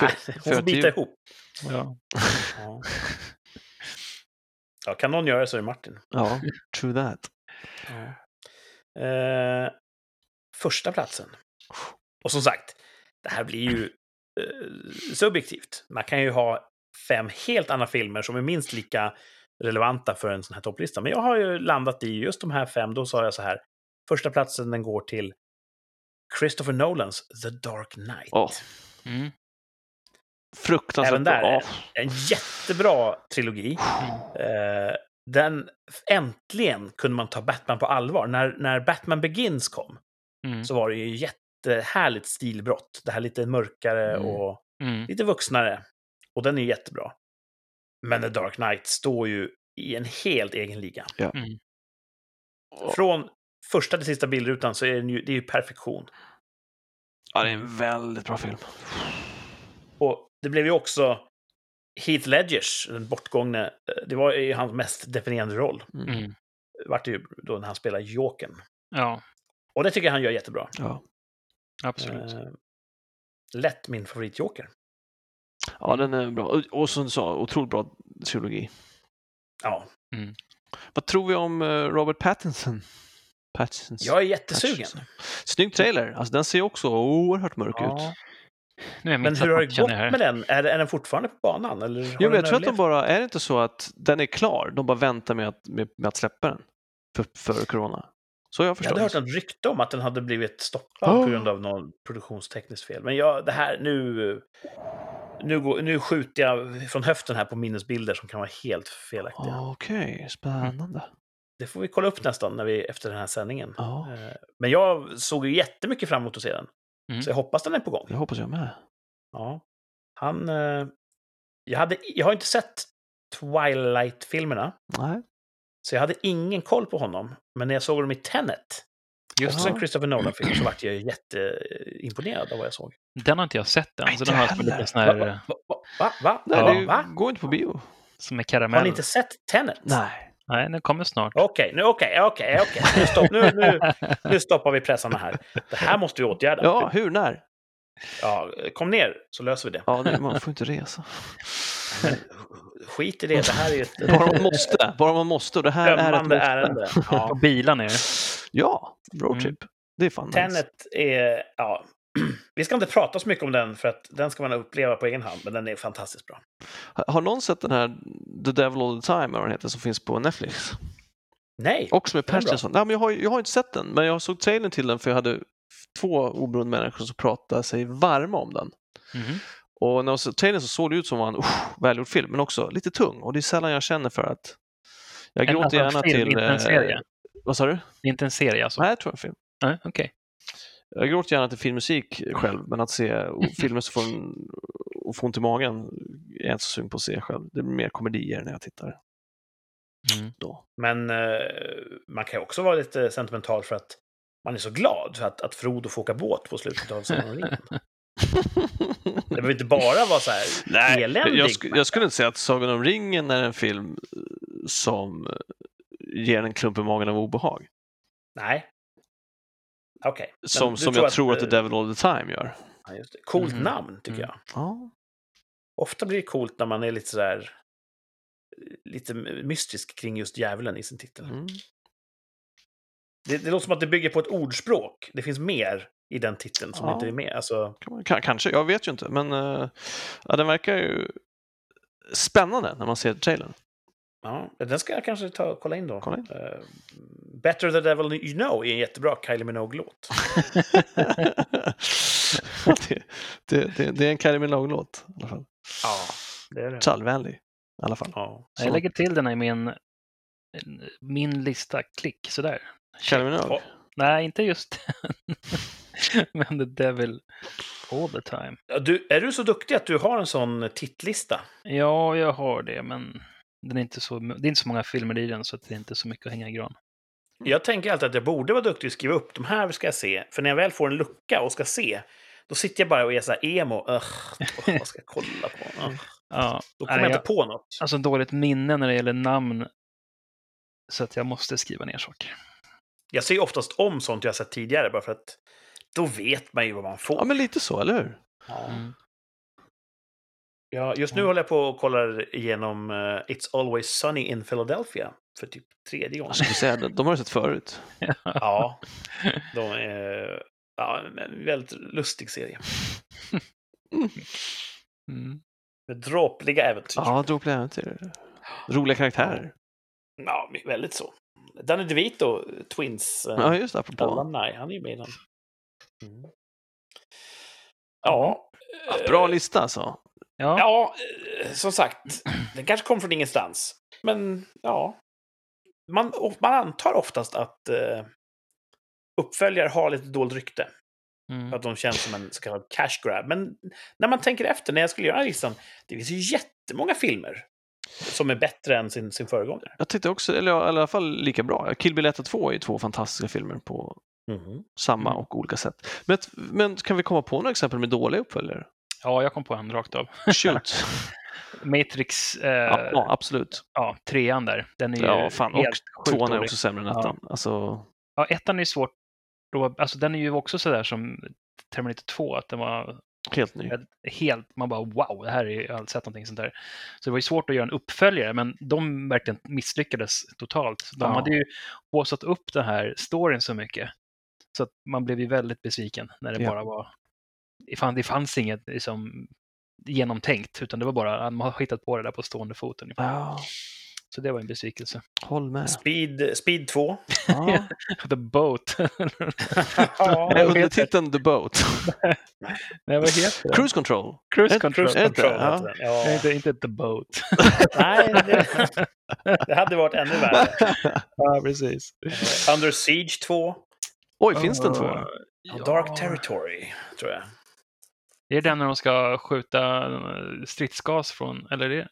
Nej, Hon får bita att- ihop. ja. Ja. ja, kan någon göra det så är det Martin. Ja, true that. Eh, första platsen. Och som sagt, det här blir ju subjektivt. Man kan ju ha fem helt andra filmer som är minst lika relevanta för en sån här topplista. Men jag har ju landat i just de här fem. Då sa jag så här. Första platsen den går till Christopher Nolans The Dark Knight. Åh, Mm. fruktansvärt Även där bra. Åh, En jättebra trilogi. Eh, den, äntligen kunde man ta Batman på allvar. När, när Batman Begins kom Mm. så var det ju jättehärligt stilbrott. Det här lite mörkare Mm. och Mm. lite vuxnare. Och den är jättebra. Men The Dark Knight står ju i en helt egen liga. Mm. Från första till sista bildrutan så är den ju, det är ju perfektion. Ja, det är en väldigt bra film. Och det blev ju också Heath Ledgers, den bortgångne, eh, det var ju hans mest definierande roll. Mm. Vart det ju då när han spelar Jokern. Ja, Och det tycker jag han gör jättebra. Ja. Absolut. Eh, lätt min favoritjoker. Ja, den är bra. Och, och som du sa, otroligt bra trilogi. Ja, Vad tror vi om eh, Robert Pattinson? Pattinson. jag är jättesugen. Pattinson. Snygg trailer. Alltså, den ser också oerhört mörk ut. Ja. Nu är jag Men hur har det gått här. med den? Är, är den fortfarande på banan? Eller Jo, jag tror att de bara, är det inte så att den är klar? De bara väntar med att, med, med att släppa den för, för corona. Så jag Jag hade hört ett rykte om att den hade blivit stoppad Oh. på grund av någon produktionstekniskt fel. Men jag, det här, nu, nu, går, nu skjuter jag från höften här på minnesbilder som kan vara helt felaktiga. Okej, spännande. Det får vi kolla upp nästan när vi, efter den här sändningen. Eh, Men jag såg ju jättemycket fram emot att se den. Mm. Så jag hoppas den är på gång. det hoppas jag med. Ja. Han... eh, Jag, hade, jag har inte sett Twilight-filmerna, Nej. Så jag hade ingen koll på honom. Men när jag såg dem i Tenet, just Ja. en Christopher Nolan-film, så vart jag jätteimponerad av vad jag såg. Den har inte jag sett än, Nej, så inte den har jag som heller. lite sån här, Va? Va? Va? Va? Nej, va? går inte på bio. som är Har karamell. ni inte sett Tenet? Nej. Nej, den kommer snart. Okej, nu, okej, okej, okej. Nu, stopp, nu, nu, nu stoppar vi pressarna här. Det här måste vi åtgärda. Ja, hur, när? Ja, kom ner så löser vi det. Ja, det, man får inte resa. Skit i det, det här är ju ett Bara man måste. Bara man måste. Och det här är ett måste. ärende. Ja. bilar ner. Ja, roadtrip. Det är fan nice. Tenet är, ja, vi ska inte prata så mycket om den för att den ska man uppleva på egen hand, men den är fantastiskt bra. Har- någon sett den här The Devil All The Time, eller vad den heter, som finns på Netflix? Nej, Också med. Pattinson. Nej, men jag, har, jag har inte sett den, men jag såg trailern till den för jag hade två oberoende människor som pratade sig varma om den. Mhm. Och när jag såg trailern så såg det ut som en usch, välgjord film, men också lite tung. Och det är sällan jag känner för att... Jag En- gråter alltså en gärna film, till... inte en eh, serie? Vad sa du? Inte en serie alltså? Nej, jag tror en film. Nej, okej. Jag gråter gärna till filmmusik själv, men att se filmer som får, en, och får ont i magen är jag inte så sugen på att se själv. Det blir mer komedier när jag tittar Mm. då. men eh, man kan ju också vara lite sentimental för att man är så glad för att, att Frodo får åka båt på slutet av Sagan. Det behöver inte bara vara så här eländig. jag, sk- jag skulle inte säga att Sagan om ringen är en film eh, som eh, ger en klump i magen av obehag. Nej. Okej. Men Som, som jag tror att The eh, Devil All The Time gör. Ja, just det. Coolt Mhm. namn, tycker Mm. jag. Ja. Ofta blir det coolt när man är lite sådär lite mystisk kring just djävulen i sin titel. Mm. Det, det låter som att det bygger på ett ordspråk. Det finns mer i den titeln som Ja. inte är med. Alltså, Kanske, jag vet ju inte. Men eh, ja, den verkar ju spännande när man ser trailern. ja, den ska jag kanske ta och kolla in då. Kolla in. Eh, Better the devil you know är en jättebra Kylie Minogue-låt. det, det, det, det är en Kylie Minogue-låt i alla fall. Ja, det är det. Trallvänlig i alla fall. Ja. Så, Jag lägger till den i min, min lista. Klick, sådär. Kylie Minogue. Ja. Nej, inte just Men The Devil all the time. Du, är du så duktig att du har en sån tittlista? Ja, jag har det, men den är inte så, det är inte så många filmer i den så det är inte så mycket att hänga i gran. Jag tänker alltid att jag borde vara duktig och skriva upp de här ska jag se. För när jag väl får en lucka och ska se, då sitter jag bara och är så här emo. Ugh, vad ska jag kolla på? Ugh. Ja, Då kommer nej, jag inte på något. Alltså dåligt minne när det gäller namn. Så att jag måste skriva ner saker. Jag ser oftast om sånt jag sett tidigare, bara för att då vet man ju vad man får. Ja, men lite så, eller hur? Ja. Mm. Ja, just nu håller jag på och kollar igenom eh, It's Always Sunny in Philadelphia för typ tredje gången. Jag säga, de de har du sett förut. Ja, de är ja, en väldigt lustig serie. Mm. Med dråpliga äventyr. Ja, dråpliga äventyr. Roliga karaktärer. Ja, väldigt så. Danny DeVito, Twins. eh, Ja, just det, apropå. alumni, han är ju med i den. Mm. Ja. Ja, eh, bra lista alltså. Ja, Ja, eh, som sagt, den kanske kom från ingenstans. Men ja, man, man antar oftast att eh, uppföljare har lite dåligt rykte. mm. Att de känns som en så kallad cash grab. Men när man tänker efter, när jag skulle göra listan, det finns ju jättemånga filmer som är bättre än sin, sin föregångare. Jag tyckte också, eller i alla fall lika bra. Kill Bill 1 och 2 är ju två fantastiska filmer på samma Mm. och olika sätt. Men, men kan vi komma på några exempel med dåliga uppföljare? ja, jag kom på en rakt av. Shoot! Matrix, eh, ja, ja. ja, absolut. trean där. Den är ju Ja, fan. Och helt sjukt tvåan är dålig. också sämre än Ja. ettan. Alltså, Ja, ettan är svårt. Alltså den är ju också sådär som Terminator 2, att den var Helt ny. helt, man bara wow, det här är, jag har aldrig sett någonting sånt där. Så det var ju svårt att göra en uppföljare, men de verkligen misslyckades totalt. De Ja. hade ju haussat upp den här storyn så mycket. Så att man blev ju väldigt besviken när det Ja. bara var, det fann- det fanns inget liksom, genomtänkt, utan det var bara, man har hittat på det där på stående fot. Ja, Så det var en besvikelse. håll med. Speed, Speed 2. Ja. The Boat. ja, Eh, Undertiteln The Boat. Nej, vad heter det? Cruise Control. Cruise Control. Cruise Control Ja. Ja. inte, inte The Boat. Nej, det, det hade varit ännu värre. ja, precis. Under Siege 2. Oj, finns det en två? och Dark Territory, tror jag. Är det den när de ska skjuta eh, stridsgas från, eller är det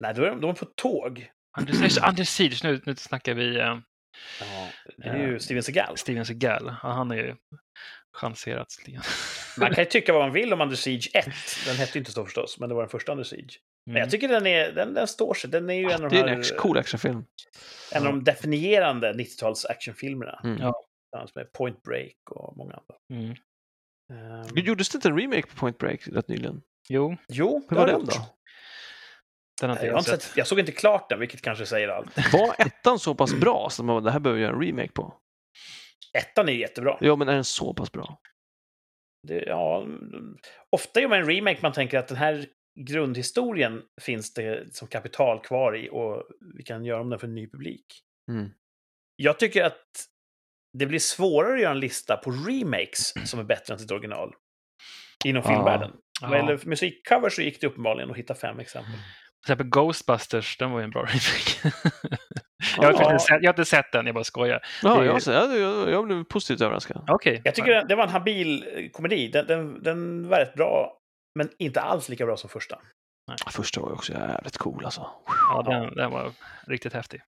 Nej, då är de, de är på tåg. Under, Under Siege, nu, nu snackar vi eh, Ja, det är ju Steven Seagal. Steven Seagal. Ja, han är ju chanserat. lite grann. Man kan ju tycka vad man vill om Under Siege 1. Den hette ju inte så förstås, men det var den första Under Siege. Men Mm. jag tycker den, är, den, den står sig. Den är ju en av Det de är en här, action, cool actionfilm. en av de definierande 90-tals actionfilmerna. Mm. Ja. Tillsammans med Point Break och många andra. Mm. Ehm, Gjordes det inte en remake på Point Break rätt nyligen? Jo, jo, Hur det var den då? den har Jag, jag sett. sett, jag såg inte klart den, vilket kanske säger allt. Var ettan så pass bra så man det här behöver göra en remake på? Ettan är jättebra. Ja, men är den så pass bra? Det, ja, ofta gör man en remake man tänker att den här grundhistorien finns det som kapital kvar i och vi kan göra om den för en ny publik. Mm. Jag tycker att det blir svårare att göra en lista på remakes som är bättre än sitt original. Inom Ja. filmvärlden. Ja. Vad gäller musikcover så gick det uppenbarligen att hitta fem exempel. Till exempel Ghostbusters, den var ju en bra remake. jag, har inte sett, jag har inte sett den, jag bara skojar. Ja, jag, jag, jag, jag blev positivt överraskad. Okej. Jag tycker det, det var en habil eh, komedi. Den, den, den var rätt bra, men inte alls lika bra som första. Första var ju också jävligt cool alltså. Ja, den, den var riktigt häftig.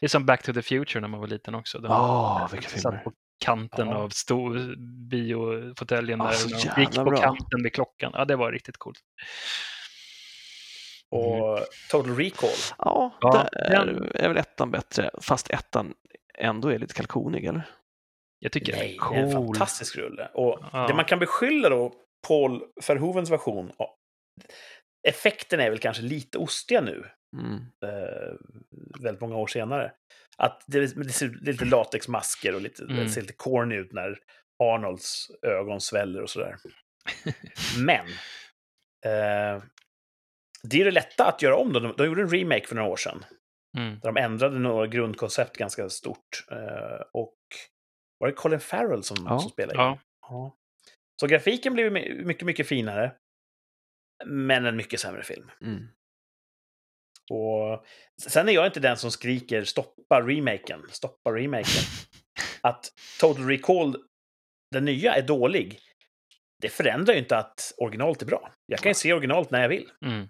Det är som Back to the Future när man var liten också. Den Åh, vilka satt filmer. på kanten Ja. av stor biofåtöljen Ah, där. jävla gick på bra. kanten med klockan. Ja, det var riktigt coolt. Och Total Recall. Ja, Ja, där den- är väl ettan bättre, fast ettan ändå är lite kalkonig, eller? Jag tycker Nej, det är är en cool. fantastisk rulle. Och Ja. det man kan beskylla då Paul Verhovens version Effekten är väl kanske lite ostiga nu, Mm. eh, väldigt många år senare. Att det, det, ser, lite latexmasker och lite, Mm. det ser lite corny ut när Arnolds ögon sväller och sådär. Men eh, det är det lätta att göra om. Då. De, de gjorde en remake för några år sedan. Mm. Där de ändrade några grundkoncept ganska stort. Eh, och var det Colin Farrell som, Ja. som spelade? Ja. Ja. Så grafiken blev my- mycket, mycket finare. Men en mycket sämre film. Mm. Och sen är jag inte den som skriker stoppa remaken, stoppa remaken. Att Total Recall, den nya, är dålig. Det förändrar ju inte att originalet är bra. Jag kan ju se originalet när jag vill. Mm.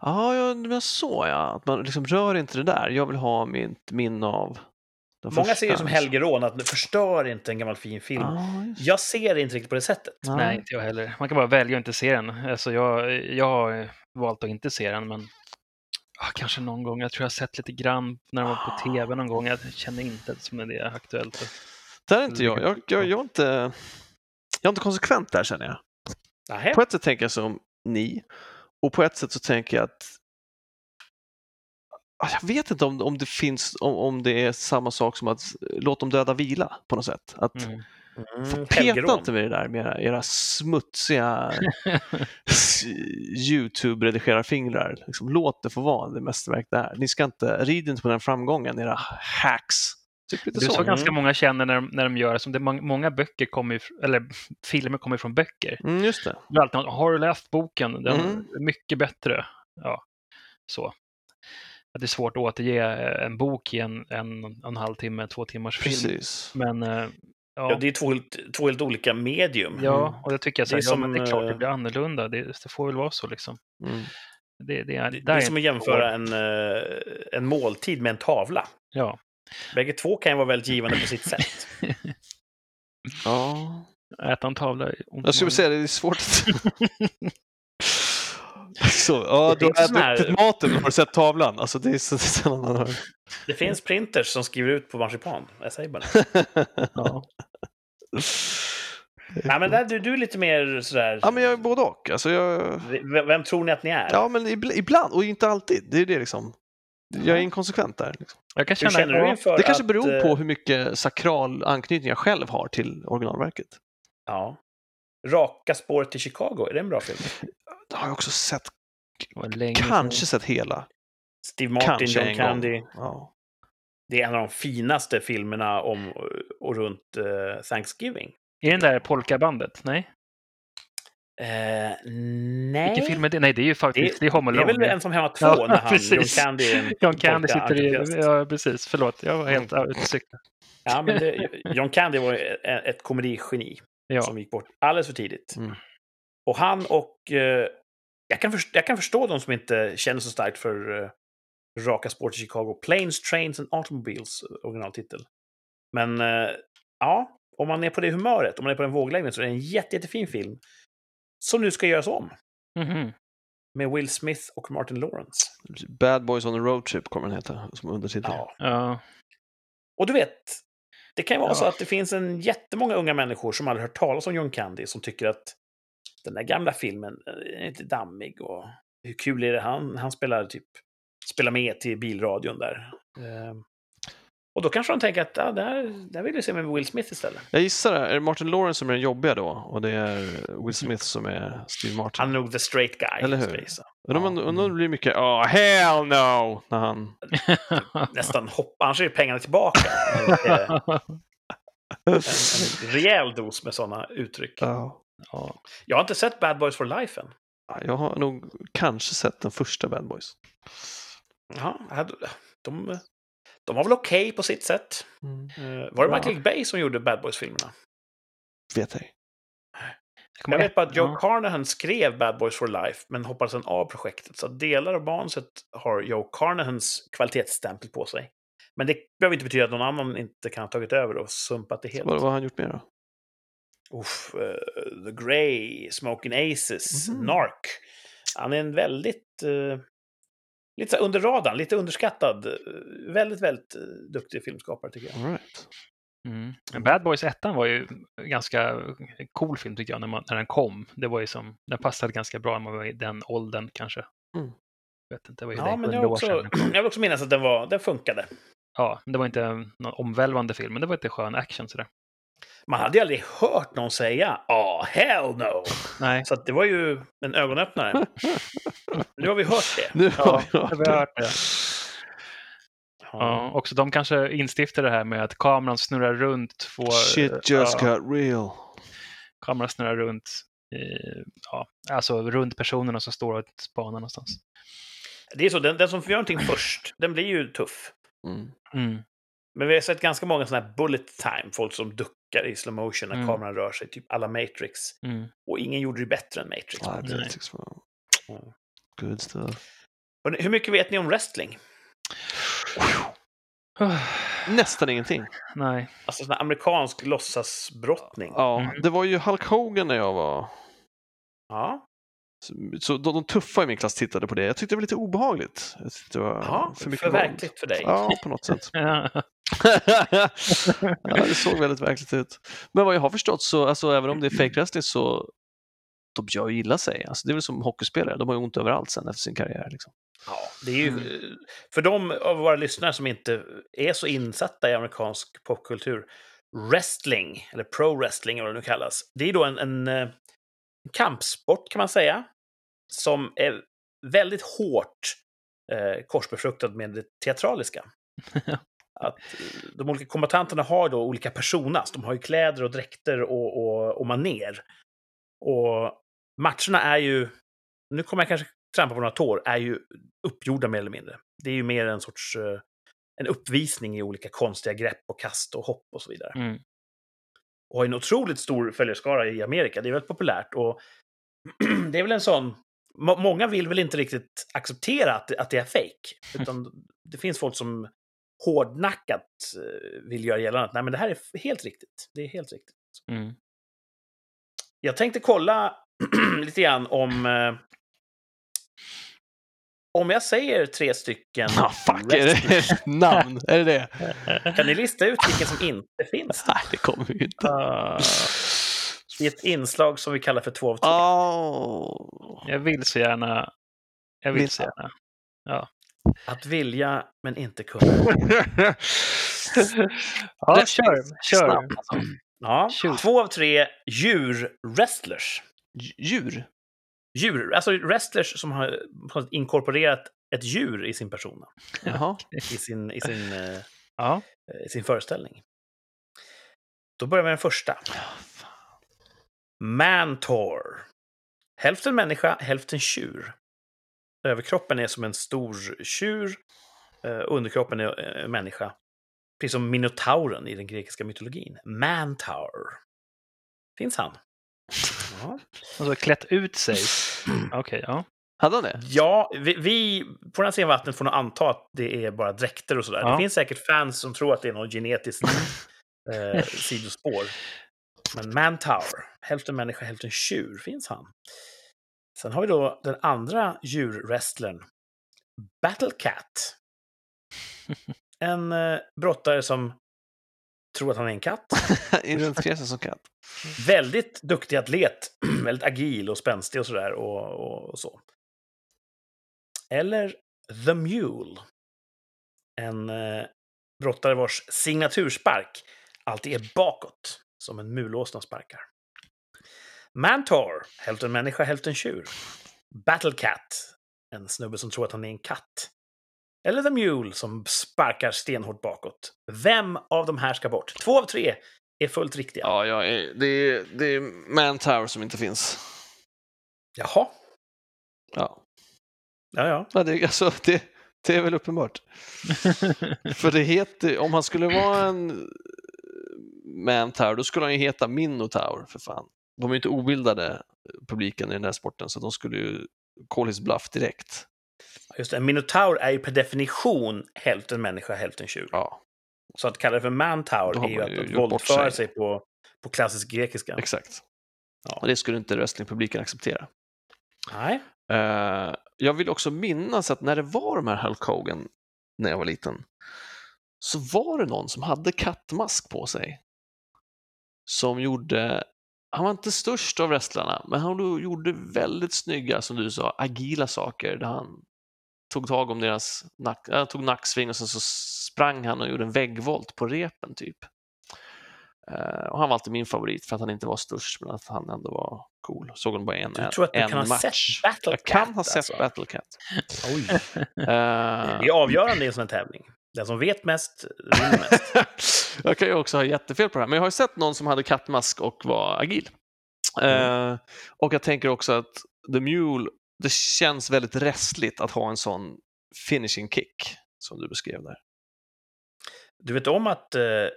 Ja, ja, men så ja. Att man liksom rör inte det där. Jag vill ha mitt minne av den Många ser det som alltså. Helgerån, att förstör inte en gammal fin film. Just. Jag ser det inte riktigt på det sättet. Ja. Nej, inte jag heller. Man kan bara välja att inte se den. Alltså jag, jag har valt att inte se den, men ah, kanske någon gång. Jag tror jag har sett lite grann när den var på tv någon gång. Jag känner inte som det är aktuellt. Där är inte jag. Jag, jag, jag, är inte, jag är inte konsekvent där känner jag. Nähä. På ett sätt tänker jag som ni och på ett sätt så tänker jag att Ah, jag vet inte om, om det finns, om, om det är samma sak som att låt dem döda vila på något sätt. Att Mm. Mm, peta inte med det där med era, era smutsiga YouTube-redigerarfingrar. Liksom, låt det få vara det mästerverk det är. Ni ska inte, rid inte på den framgången, era hacks. Typ Det är så. så ganska Mm. många känner när de, när de gör. Som det många, böcker kommer eller filmer kommer från böcker. Mm, just det. Alltid har du läst boken? Den Mm. är mycket bättre. Ja, så. Att det är svårt att återge eh, en bok i en, en, en halv timme, två timmars film. Precis. Men eh, Ja, ja, det är två helt, två helt olika medium. ja, och det tycker jag så Det är ja, men det är som, klart det eh, blir annorlunda. Det, det får väl vara så liksom. Mm. Det, det, är, Det, är som att jämföra en... en, måltid med en tavla. Ja, Bägge två kan ju vara väldigt givande på sitt sätt. Ja. äta en tavla Jag skulle säga det är svårt att... så, ja, Det du har här- ätit maten, men har du sett tavlan? Alltså, det är så det är. Det finns printers som skriver ut på marsipan. Jag säger bara. Ja. Nej, men där, du, du är lite mer sådär... Ja, men jag är både och. Alltså jag... V- Vem tror ni att ni är? Ja, men ibl- ibland, och inte alltid. Det är det liksom. Jag är inkonsekvent där. Liksom. Jag kan Hur känna känner du inför Det kanske att, beror eh, på hur mycket sakral anknytning jag själv har till originalverket. Ja. Raka spåret till Chicago, är det en bra film? Det har jag också sett, det kanske sedan. sett hela. Steve Martin, kanske John Candy. Ja. Det är en av de finaste filmerna om och runt eh, Thanksgiving. Är det där polkabandet? Nej? Eh, nej. Vilken film är det? Nej, det är ju faktiskt det, är Home Det är Alone. väl en som hemma två Ja, när han, precis. John Candy en John Candy sitter i... Ja, precis. Förlåt, jag var helt Mm. ute och cyklade. Ja, men det, John Candy var ju ett, ett komedigeni Ja. som gick bort alldeles för tidigt. Mm. Och han och... Eh, jag, kan förstå, jag kan förstå de som inte känner så starkt för eh, Raka spår till Chicago. Planes, Trains and Automobiles, eh, originaltitel. Men eh, ja, om man är på det humöret, om man är på den våglängden, så är det en jätte, jättefin film. Som nu ska göras om. Mhm. Med Will Smith och Martin Lawrence. Bad Boys on a Road Trip kommer den heta som undertitel. Ja. Ja. Och du vet, det kan ju vara Ja. så att det finns en jättemånga unga människor som aldrig hört talas om John Candy som tycker att den där gamla filmen eh, är lite dammig och hur kul är det han, han spelar typ spelar med till bilradion där. Ehm, och då kanske de tänker att ja, där, där vill vi se med Will Smith istället. Jag gissar det. Är det Martin Lawrence som är den jobbiga då? Och det är Will Smith som är Steve Martin? Han är nog the straight guy. Eller hur? Undrar om Ja. det blir mycket oh hell no när han... Nästan hoppa, annars är pengarna tillbaka. Eh, en, en rejäl dos med sådana uttryck. Ja. Ja. Jag har inte sett Bad Boys for Life än. Jag har nog kanske sett den första Bad Boys. Ja, de, de var väl okej på sitt sätt. Eh, Var det Ja. Michael Bay som gjorde Bad Boys-filmerna? Vet ej. kommer Jag vet bara att Joe ja. Carnahan skrev Bad Boys for Life, men hoppade sen av projektet. Så delar av manuset har Joe Carnahans kvalitetsstämpel på sig. Men det behöver inte betyda att någon annan inte kan ha tagit över och sumpat det helt. Vad, vad har han gjort mer då? Uff, eh, The Grey, Smoking Aces, Mhm. Narc. Han är en väldigt... eh, lite under radarn, lite underskattad. eh, väldigt, väldigt duktig filmskapare tycker jag. All right. Mm. Men Bad Boys 1 var ju en ganska cool film tycker jag när, man, när den kom. Det var ju som, den passade ganska bra när man var i den åldern kanske. Mm. Vet inte, det var ju Ja, men det 100 var år också, jag vill också minnas att den, var, den funkade. Ja, det var inte någon omvälvande film, men det var lite skön action sådär. Man hade ju aldrig hört någon säga “Ah, hell no”. Nej, Så att det var ju en ögonöppnare. Nu har vi hört det. Nu har Ja, vi hört har vi det. hört det. Ja, också de kanske instiftade det här med att kameran snurrar runt. Två, Shit just ja, got real. kameran snurrar runt. eh, Ja, alltså runt personerna som står och spanar någonstans. Det är så, den, den som får göra någonting först, den blir ju tuff. Mm. Mm. Men vi har sett ganska många sådana här bullet time, folk som duckar i slow motion när Mm. kameran rör sig, typ alla Matrix. Mm. Och ingen gjorde det bättre än Matrix. Nej. Matrix var Mm. good stuff. Hörrni, Hur mycket vet ni om wrestling? Nästan ingenting. Nej. Alltså sån här amerikansk låtsasbrottning. Ja, Mm. det var ju Hulk Hogan när jag var... Ja. Så, så de, de tuffa i min klass tittade på det. Jag tyckte det var lite obehagligt. Jag det var Ja, för mycket för våld. verkligt för dig. Ja, på något sätt. Ja. Ja, det såg väldigt verkligt ut. Men vad jag har förstått så, alltså, även om det är fake wrestling så de gör ju illa sig. Alltså, det är väl som hockeyspelare, de har ju ont överallt sen efter sin karriär. Liksom. Ja, det är ju, Mm. För de av våra lyssnare som inte är så insatta i amerikansk popkultur, wrestling, eller pro-wrestling eller vad det nu kallas, det är då en, en, eh, kampsport kan man säga, som är väldigt hårt eh, korsbefruktad med det teatraliska. Att eh, de olika kombatanterna har då olika personas, de har ju kläder och dräkter och, och, och maner. Och matcherna är ju, nu kommer jag kanske trampa på några tår, är ju uppgjorda mer eller mindre. Det är ju mer en sorts eh, en uppvisning i olika konstiga grepp och kast och hopp och så vidare. Mm. Och har en otroligt stor följarskara i Amerika. Det är väldigt populärt. Och det är väl en sån... må- Många vill väl inte riktigt acceptera att, att det är fake. Utan det finns folk som hårdnackat eh, vill göra gällande att Nej, men det här är helt riktigt. Det är helt riktigt. Mm. Jag tänkte kolla lite grann om... Eh, om jag säger tre stycken... Ah, fuck, är det namn? Är det det? Kan ni lista ut vilken som inte finns? Nej, det kommer vi ju inte. Ah. i ett inslag som vi kallar för två av tre. Oh. Jag vill så gärna. Jag vill Vill- så gärna. Att vilja men inte kunna. Ja, Det kör. Kör. alltså. Ja, två av tre djur-wrestlers. Dj- Djur? Djur, alltså wrestlers som har inkorporerat ett djur i sin person, Jaha. i sin, i sin, eh, Ja. i sin föreställning. Då börjar vi med den första. Mantor. Hälften människa, hälften tjur. Överkroppen är som en stor tjur, eh, underkroppen är eh, människa. Precis som minotauren i den grekiska mytologin. Mantaur. Finns han? Ja. Och så klätt ut sig. Okej, ja. Hade han det? Ja, vi, vi på den här sidan vattnet får nog anta att det är bara dräkter och sådär. Ja. Det finns säkert fans som tror att det är något genetiskt eh, sidospår. Men Mantower, hälften människa, hälften tjur, finns han. Sen har vi då den andra djurwrestlern, Battle Cat. En eh, brottare som tror att han är en katt. Identifierar sig som katt. Väldigt duktig atlet, väldigt agil och spänstig och sådär. Och, och, och så. Eller The Mule. En eh, brottare vars signaturspark alltid är bakåt, som en mulåsna sparkar. Mantor, hälften människa, hälften tjur. Battle Cat, en snubbe som tror att han är en katt. Eller The Mule som sparkar stenhårt bakåt. Vem av de här ska bort? Två av tre är fullt riktiga. Ja, ja det, är, det är Mantower som inte finns. Jaha. Ja, Ja, ja. ja det, alltså, det, det är väl uppenbart. För det heter, om han skulle vara en Mantower, då skulle han ju heta Minotaur, för fan. De är ju inte obildade, publiken i den här sporten, så de skulle ju call his bluff direkt. Just det, en minotaur är ju per definition hälften människa, hälften tjur. Ja, Så att kalla det för mantaur är ju att, att våldföra sig. sig på, på klassisk grekiska. exakt. Ja. Och det skulle inte wrestlingpubliken acceptera. Nej. Eh, jag vill också minnas att när det var de här Hulk Hogan, när jag var liten, så var det någon som hade kattmask på sig. Som gjorde, han var inte störst av wrestlarna, men han gjorde väldigt snygga, som du sa, agila saker där han tog tag om deras nack, äh, tog nacksving och sen så sprang han och gjorde en väggvolt på repen typ. Eh, och han var alltid min favorit för att han inte var störst men att han ändå var cool. Såg honom bara en, Du tror att du en kan ha match. sett Battle Jag kan ha sett alltså? Battle Cat. Oj. Eh, Det är avgörande i en sån här tävling. Den som vet mest vinner mest. jag kan ju också ha jättefel på det här, men jag har ju sett någon som hade kattmask och var agil. Mm. Eh, och jag tänker också att The Mule, det känns väldigt rästligt att ha en sån finishing kick som du beskrev där. Du vet om att eh,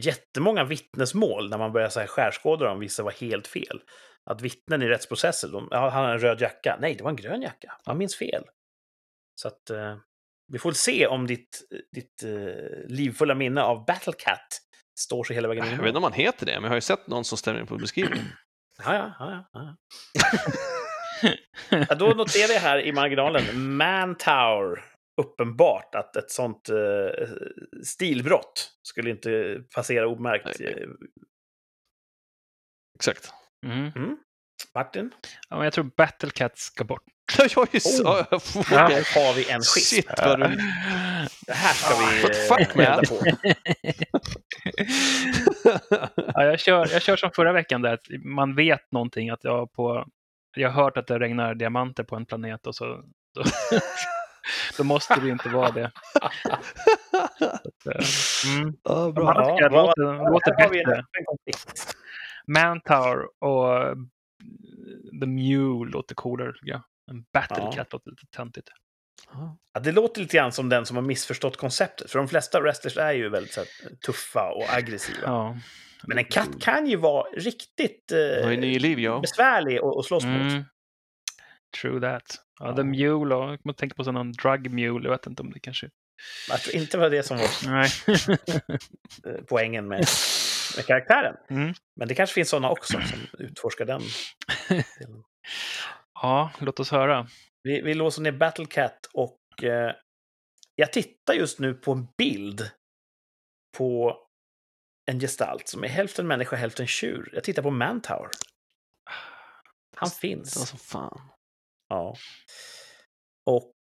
jättemånga vittnesmål, när man börjar så här skärskåda dem, visar var helt fel. Att vittnen i rättsprocesser, de, han har en röd jacka. Nej, det var en grön jacka. Man minns fel. Så att eh, vi får se om ditt, ditt eh, livfulla minne av Battle Cat står sig hela vägen in. Jag vet inte om man heter det, men jag har ju sett någon som stämmer in på beskrivningen. Ja, ja, ja, ja, ja. Då noterar jag här i marginalen Mantower. Uppenbart att ett sånt eh, stilbrott skulle inte passera obemärkt. Nej, nej. Eh, Exakt. Mm. Martin? Ja, men jag tror Battle Cat ska bort. Jag är så... Oh. Här har vi en schism. Shit vad du... Det här ska vi What the fuck, elda man? på. Ja, jag, kör, jag kör som förra veckan där, att man vet någonting. Att jag, på, jag har hört att det regnar diamanter på en planet och så då, då måste det inte vara det. Så eh, mm. Ja, De bra. andra tycker jag vad- låter, bättre. Mantower och eh, The Mule låter coolare jag. En Battle Ja. Cat låter lite töntigt. Ja, det låter lite grann som den som har missförstått konceptet. För de flesta wrestlers är ju väldigt så här, tuffa och aggressiva. Ja. Men en katt kan ju vara riktigt eh, ny liv, ja. besvärlig att slåss mot. Mm. True that. Ja, Ja. The Mule, och jag tänker på sån någon drug mule, jag vet inte om det kanske... Jag tror inte det var det som var Nej. eh, poängen med, med karaktären. Mm. Men det kanske finns sådana också som utforskar den. Ja, låt oss höra. Vi, vi låser ner Battle Cat och eh, jag tittar just nu på en bild på en gestalt som är hälften människa, hälften tjur. Jag tittar på Mantower. Han finns. Det var som fan. Ja. Och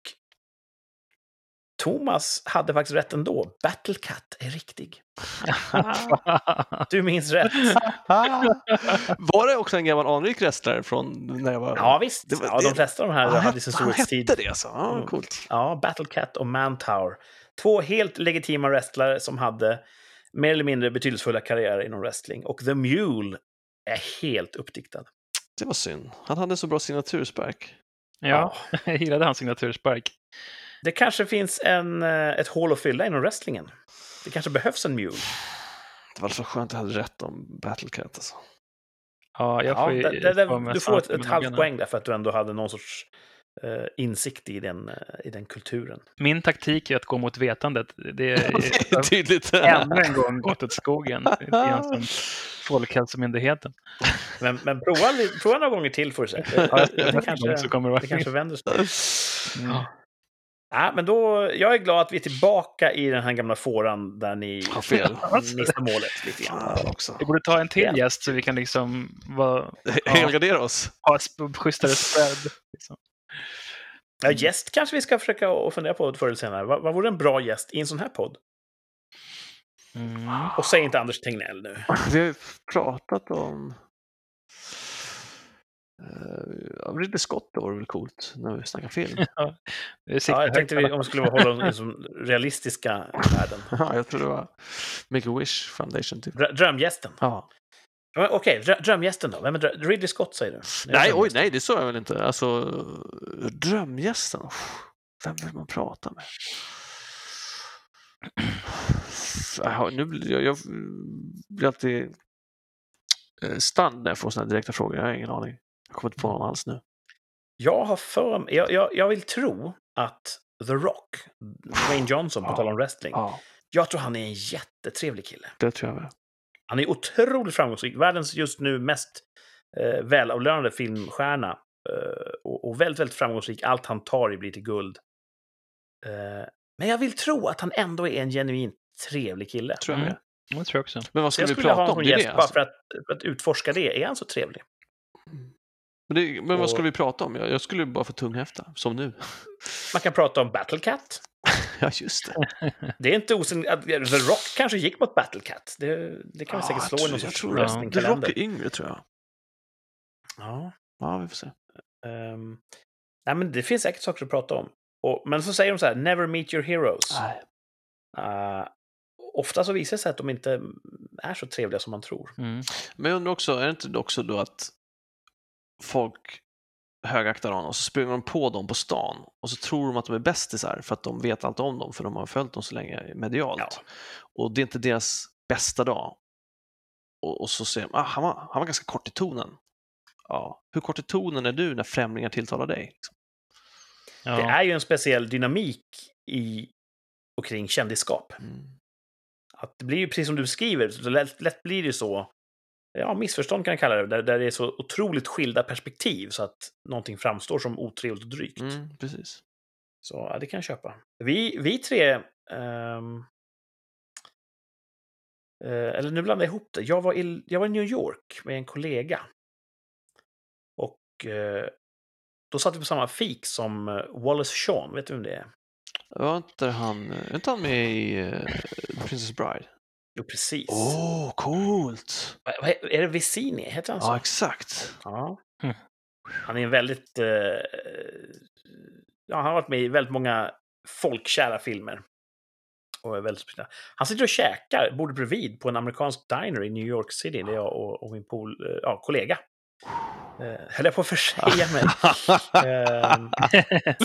Thomas hade faktiskt rätt ändå. Battlecat är riktig. Du minns rätt. Var det också en gammal anrik wrestlare från när jag var... Ja, visst. Det var- ja, det- de flesta av de här han hade sin hette, han storhetstid. hette det alltså? Ja, Mm. coolt. Ja, Battlecat och Mantower. Två helt legitima wrestlare som hade mer eller mindre betydelsefulla karriärer inom wrestling. Och The Mule är helt uppdiktad. Det var synd. Han hade så bra signaturspark. ja, jag gillade hans signaturspark. Det kanske finns en, eh, ett hål att fylla inom wrestlingen. Det kanske behövs en Mule. Det var så skönt att jag hade rätt om Battlecat alltså. Ja, jag Ja, får ju det, det, du får ett, ett halvt poäng där för att du ändå hade någon sorts eh, insikt i den, eh, i den kulturen. Min taktik är att gå mot vetandet. Det är Tydligt. ännu en gång gått åt skogen. Folkhälsomyndigheten. Men, men prova, prova några gånger till får du se. Det, Ja, det, kanske, det vara det kanske vänder sig. Mm. Ja, men då, jag är glad att vi är tillbaka i den här gamla fåran där ni Har fel. missar målet lite grann. Vi borde ta en till gäst så vi kan liksom vara, Helgardera oss. ha sp- schysstare spread. Liksom. Ja, gäst kanske vi ska försöka och fundera på förr eller senare. Vad, vad vore en bra gäst i en sån här podd? Mm. Och säg inte Anders Tegnell nu. Vi har ju pratat om... Uh, Ridley Scott då vore väl coolt när vi snackar film. Ja, jag tänkte vi, om vi skulle hålla i liksom realistiska världen. Ja, jag tror det var Make-A-Wish Foundation typ. Drö- Drömgästen. Ja. Okej, drö- drömgästen då? Vem är drö- Ridley Scott säger du? Nej, oj, nej, det sa jag väl inte. Alltså, drömgästen. uff, Vem vill man prata med? Nu blir jag, jag blir alltid eh, stannad när jag får sådana direkta frågor. Jag har ingen aning. Jag kommer inte på någon alls nu. Jag har för jag, jag, jag vill tro att The Rock, Dwayne Johnson, på Ja. tal om wrestling, Ja, jag tror han är en jättetrevlig kille. det tror jag med. Han är otroligt framgångsrik. Världens just nu mest eh, välavlönade filmstjärna. Eh, och, och väldigt, väldigt framgångsrik. Allt han tar i blir till guld. Eh, men jag vill tro att han ändå är en genuint trevlig kille. Tror jag Mm. med. Tror jag också. Men vad ska jag vi skulle ha prata honom om? som Det är gäst bara alltså. för att, för att utforska det. Är han så trevlig? Men, det, men vad Och- skulle vi prata om? Jag, jag skulle bara få tunghäfta, som nu. Man kan prata om Battlecat. ja, just det. Det är inte osannolikt att The Rock kanske gick mot Battlecat. Det, det kan vi Ja, säkert slå i någon sorts det. The Rock wrestlingkalender. är yngre, tror jag. Ja. Ja, vi får se. ehm, nej, men det finns säkert saker att prata om. Och, men så säger de så här, never meet your heroes. Uh, ofta så visar det sig att de inte är så trevliga som man tror. Mm. Men jag undrar också, är det inte också då att folk högaktar honom och så springer de på dem på stan och så tror de att de är bästisar för att de vet allt om dem för de har följt dem så länge medialt. Ja. Och det är inte deras bästa dag. Och, och så säger de, ah, han, var, han var ganska kort i tonen. Ja, hur kort i tonen är du när främlingar tilltalar dig? Liksom? Ja. Det är ju en speciell dynamik i och kring kändisskap. Mm. Att det blir ju precis som du beskriver, så lätt, lätt blir det så, ja, missförstånd kan jag kalla det, där, där det är så otroligt skilda perspektiv så att någonting framstår som otrevligt och drygt. Mm, precis. Så ja, det kan jag köpa. Vi, vi tre... ehm, eh, eller nu blandar jag ihop det. Jag var, i, jag var i New York med en kollega. Och eh, då satt vi på samma fik som eh, Wallace Shawn. Vet du vem det är? Var inte han, inte han med i uh, Princess Bride? Jo, precis. Åh, oh, coolt! Vad- vad är det Vicini? Heter han så? Ja, exakt. Ja. Mm. Han är en väldigt... Eh, ja, han har varit med i väldigt många folkkära filmer. Och är väldigt speciell. Han sitter och käkar, bor bredvid, på en amerikansk diner i New York City, där jag och, och min pol, eh, ja, kollega eh, höll jag på att försäga mig. Eh,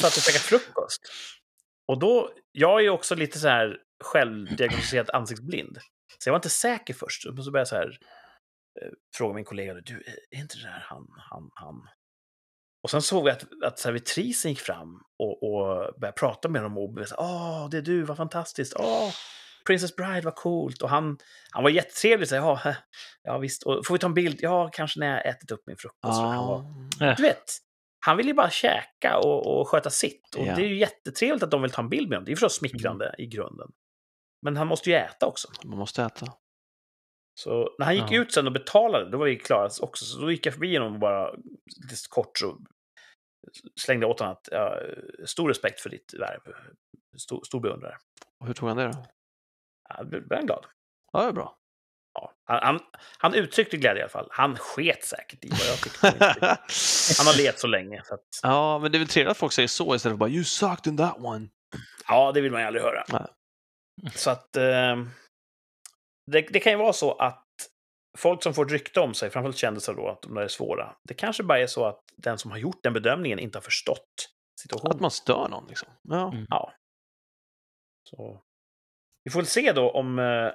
satt och käkade frukost. Och då, jag är ju också lite så här självdiagnostiserat ansiktsblind. Så jag var inte säker först. Och så började jag så här eh, fråga min kollega, du, är inte det där han, han, han? Och sen såg jag att, att servitrisen gick fram och, och började prata med honom och sa, åh, det är du, vad fantastiskt, åh, Princess Bride, vad coolt. Och han, han var jättetrevlig, så ja, ja visst, och får vi ta en bild? Ja, kanske när jag ätit upp min frukost. Så Han var, Ah. du vet, han vill ju bara käka och, och sköta sitt. Och Ja. det är ju jättetrevligt att de vill ta en bild med honom. Det är förstås smickrande i grunden. Men han måste ju äta också. Man måste äta. Så när han gick Ja. ut sen och betalade, då var vi klara också. Så då gick jag förbi honom och bara lite kort så slängde åt honom att ja, stor respekt för ditt värv. Stor, stor beundrare. Och hur tog han det då? Ja, då blev han glad. Ja, det är bra. Ja. Han, han, han uttryckte glädje i alla fall. Han sket säkert i vad jag tyckte. Han har levt så länge. Så att, ja, men det är väl trevligt att folk säger så istället för bara “You sucked in that one”. ja, det vill man ju aldrig höra. Nej. Så att eh, det, det kan ju vara så att folk som får ett rykte om sig, framförallt kändisar då, att de där är svåra. Det kanske bara är så att den som har gjort den bedömningen inte har förstått situationen. Att man stör någon liksom. Ja. Mm. Ja. Så. Vi får väl se då om eh,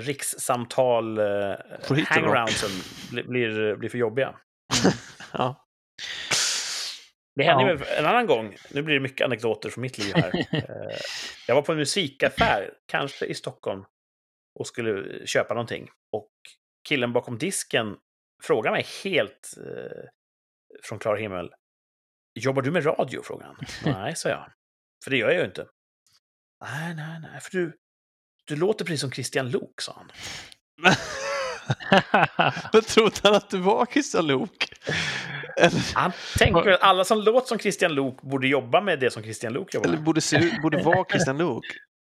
rikssamtal eh, hangaroundsen blir, blir, blir för jobbiga. ja. Det hände Ja. en annan gång, nu blir det mycket anekdoter från mitt liv här. Eh, jag var på en musikaffär, kanske i Stockholm, och skulle köpa någonting. Och killen bakom disken frågade mig helt eh, från klar himmel. Jobbar du med radio? frågade han. Nej, sa jag. För det gör jag ju inte. Nej, nej, nej, för du, du låter precis som Christian Lok, sa han. Men trodde han att du var Christian Lok? Eller, Han tänker att alla som låter som Christian Lok borde jobba med det som Christian Lok jobbar eller med. borde, se borde vara Christian Lok?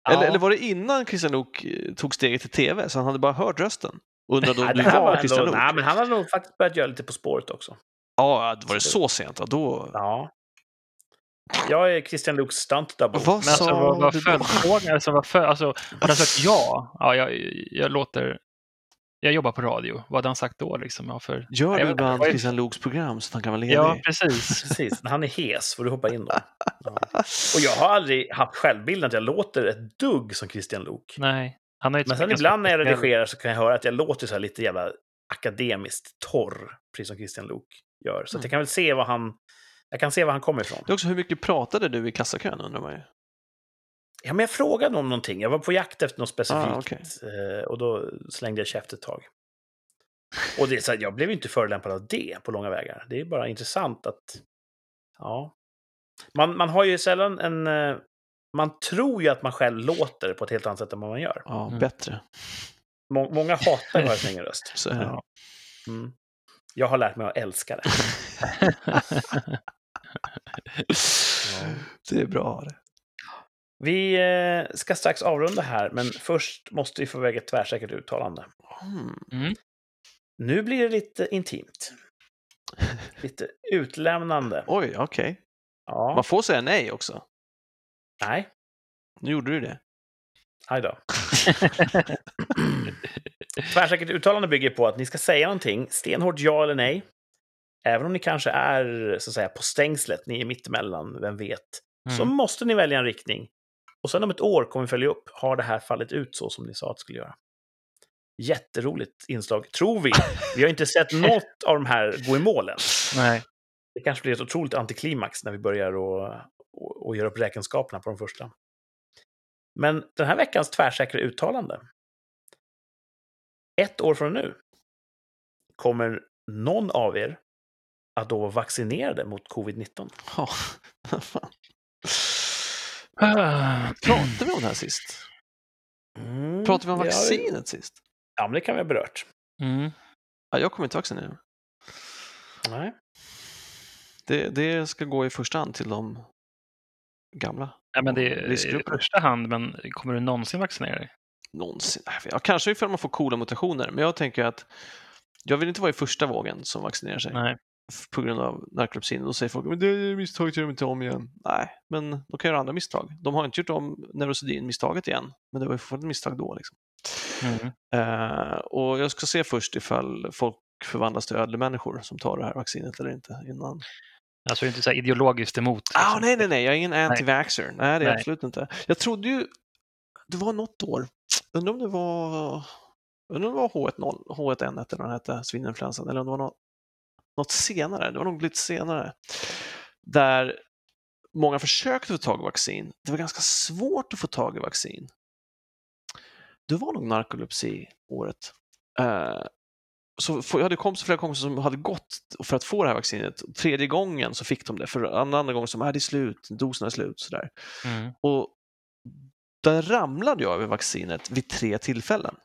Ja. Eller, eller var det innan Christian Lok eh, tog steget till tv, så han hade bara hört rösten? Undrade om det var var Christian Lok? nej, men han hade nog faktiskt börjat göra lite På spåret också. Ja, var det så sent? Ja, då... Ja. Jag är Christian Luks stunt double. Vad Men alltså, sa vad var du då? följdfrågan? Alltså, vad för, alltså, har sagt ja. ja jag, jag låter... Jag jobbar på radio. Vad hade han sagt då? Liksom? Ja, för, Gör Jag du ibland Christian Loks program så att han kan vara ledig? ja, precis. Precis, när han är hes får du hoppa in då. Ja. Och jag har aldrig haft självbilden att jag låter ett dugg som Christian Lok. Nej. Han har ju Men sen ibland när jag redigerar så kan jag höra att jag låter så här lite jävla akademiskt torr, precis som Christian Lok gör. Så att jag kan väl se vad han... Jag kan se var han kommer ifrån. Det är också hur mycket pratade du i kassakön undrar man ju. Ja, men jag frågade om någonting. Jag var på jakt efter något specifikt. Ah, okej. eh, Och då slängde jag käft ett tag. Och det är så här, jag blev ju inte förolämpad av det på långa vägar. Det är bara intressant att... Ja. Man, man har ju sällan en... eh, Man tror ju att man själv låter på ett helt annat sätt än vad man gör. Ja, Mm. bättre. Må, många hatar ju att höra röst. Så är det. Ja. Mm. Jag har lärt mig att älska det. Det är bra det. Vi eh, ska strax avrunda här, men först måste vi få iväg ett tvärsäkert uttalande. Mm. Mm. Nu blir det lite intimt. Lite utlämnande. Oj, okej. Ja, Man får säga nej också. nej, Nu gjorde du det. aj då. Tvärsäkert uttalande bygger på att ni ska säga någonting, stenhårt ja eller nej. Även om ni kanske är så att säga på stängslet, ni är mittemellan, vem vet. Så Mm. måste ni välja en riktning. Och sen om ett år kommer vi följa upp, har det här fallit ut så som ni sa att det skulle göra? Jätteroligt inslag, tror vi. Vi har inte sett något av de här gå i målen. Nej. Det kanske blir ett otroligt antiklimax när vi börjar och, och, och göra upp räkenskaperna på de första. Men den här veckans tvärsäkra uttalande. Ett år från nu kommer någon av er att då vara vaccinerade mot covid-19. Ja, vad fan. Ah. Pratade vi om det här sist? Mm, Pratade vi om vaccinet sist? Ja, men det kan vi ha berört. Mm. Ja, jag kommer inte vaccinera. Nej. Det, det ska gå i första hand till de gamla. Ja, men det är i första hand, men kommer du någonsin vaccinera dig? Någonsin. Ja, kanske ifall man får coola mutationer, men jag tänker att jag vill inte vara i första vågen som vaccinerar sig Nej. På grund av narkolepsin. Då säger folk men det är misstaget gör de inte om igen. Nej, men de kan göra andra misstag. De har inte gjort om Neurosedyn-misstaget igen, men det var ju fortfarande ett misstag då. Liksom. Mm. Eh, och jag ska se först ifall folk förvandlas till ödlemänniskor som tar det här vaccinet eller inte innan. Alltså, är inte så här ideologiskt emot? Ah, liksom. nej, nej, nej, jag är ingen anti-vaxxer. Nej, det är jag Nej. absolut inte. Jag trodde ju, det var något år, undrar om det var, undrar om det var H1N, H1N1 eller vad den hette, svininfluensan, eller om det var något, något senare, det var nog lite senare, där många försökte få tag i vaccin. Det var ganska svårt att få tag i vaccin. Det var nog narkolepsi-året. Eh, så jag hade kompisar, flera kompisar som hade gått för att få det här vaccinet. Tredje gången så fick de det, för andra, andra gången så är det är slut, dosen är slut. Sådär. Mm. Och där ramlade jag över vaccinet vid tre tillfällen.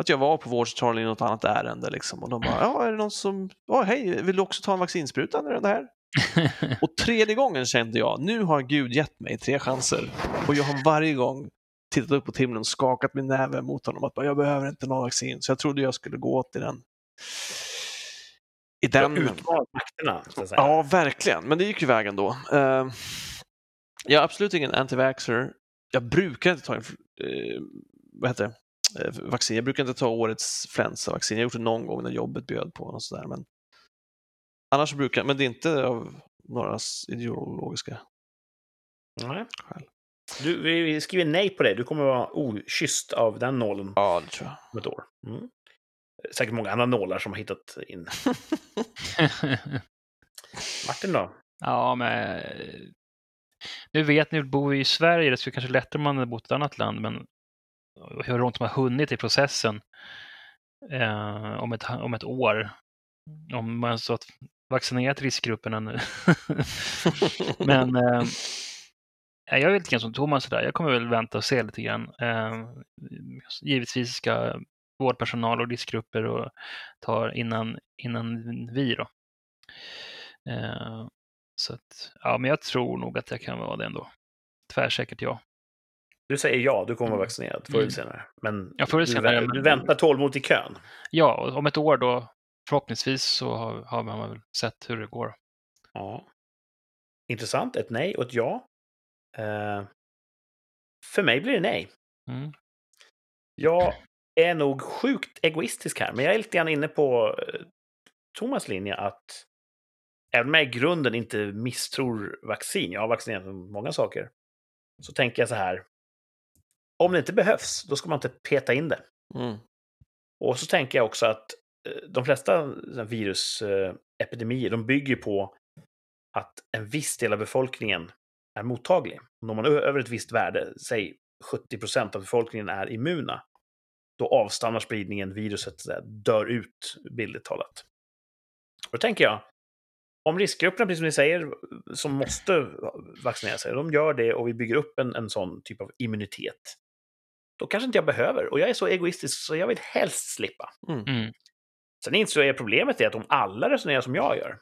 Att jag var på vårdcentralen i något annat ärende. Liksom. Och de bara, ja, är det någon som, ja, hej, vill du också ta en vaccinspruta när är här? Och tredje gången kände jag, nu har Gud gett mig tre chanser. Och jag har varje gång tittat upp på himlen och skakat min näve mot honom att bara, jag behöver inte någon vaccin. Så jag trodde jag skulle gå i den. I den... Utmanat makterna. Ja, verkligen. Men det gick ju vägen då. Uh, jag är absolut ingen anti-vaxxer. Jag brukar inte ta uh, vad heter det? Uh, vaccin. Jag brukar inte ta årets flensavaccin. Jag har gjort det någon gång när jobbet bjöd på något sådär. Men annars brukar men det är inte av några ideologiska Nej. skäl. Du, vi vi skriver nej på det. Du kommer vara okysst av den nålen Ja, det tror jag. om ett år. Mm. Säkert många andra nålar som har hittat in. Martin då? ja, men nu vet ni, bor vi i Sverige, det skulle kanske lättare om man hade bott i ett annat land, men hur långt man har hunnit i processen eh, om, ett, om ett år. Om man så att vaccinerat riskgrupperna nu. men eh, jag är lite grann som Thomas där. Jag kommer väl vänta och se lite grann. Eh, givetvis ska vårdpersonal och riskgrupper och ta innan, innan vi då. Eh, så att, ja, men jag tror nog att jag kan vara det ändå. Tvärsäkert ja. Du säger ja, du kommer vara vaccinerad förr eller Mm. senare. Men, Ja, förr du, senare, vä- men- du väntar tålmodigt i kön. Ja, och om ett år då förhoppningsvis så har, har man väl sett hur det går. Ja. Intressant. Ett nej och ett ja. Eh, för mig blir det nej. Mm. Jag är nog sjukt egoistisk här, men jag är lite grann inne på eh, Thomas linje att även om jag i grunden inte misstror vaccin, jag har vaccinerat många saker, så tänker jag så här. Om det inte behövs, då ska man inte peta in det. Mm. Och så tänker jag också att eh, de flesta virusepidemier, de bygger på att en viss del av befolkningen är mottaglig. Når man över ett visst värde, säg 70 procent av befolkningen är immuna, då avstannar spridningen, viruset dör ut, bildligt talat. Och då tänker jag, om riskgrupperna, precis som ni säger, som måste vaccinera sig, de gör det och vi bygger upp en, en sån typ av immunitet, då kanske inte jag behöver. Och jag är så egoistisk så jag vill helst slippa. Mm. Sen inser jag problemet är att om alla resonerar som jag gör,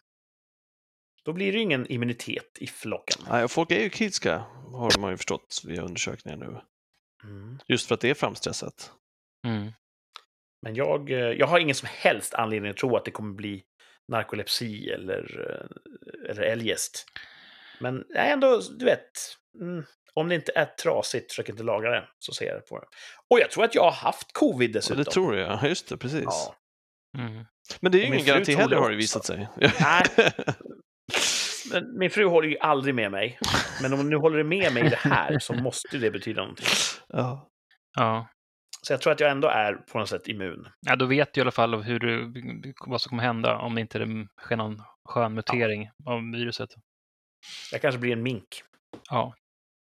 då blir det ju ingen immunitet i flocken. Nej, folk är ju kritiska, har man ju förstått via undersökningar nu. Mm. Just för att det är framstressat. Mm. Men jag, eh, jag har ingen som helst anledning att tro att det kommer bli narkolepsi eller, eh, eller eljest. Men jag är ändå, du vet, mm, om det inte är trasigt, försök inte laga det, så ser jag på det. Och jag tror att jag har haft covid Ja, dessutom. det tror jag, just det, precis. Ja. Mm. Men det är ju ingen garanti heller har det visat sig. Nej. Men min fru håller ju aldrig med mig. Men om hon nu håller med mig i det här så måste det betyda någonting. ja. Ja. Så jag tror att jag ändå är på något sätt immun. ja, då vet du i alla fall hur du, vad som kommer hända om det inte sker någon skön mutering av viruset. Jag kanske blir en mink. Ja.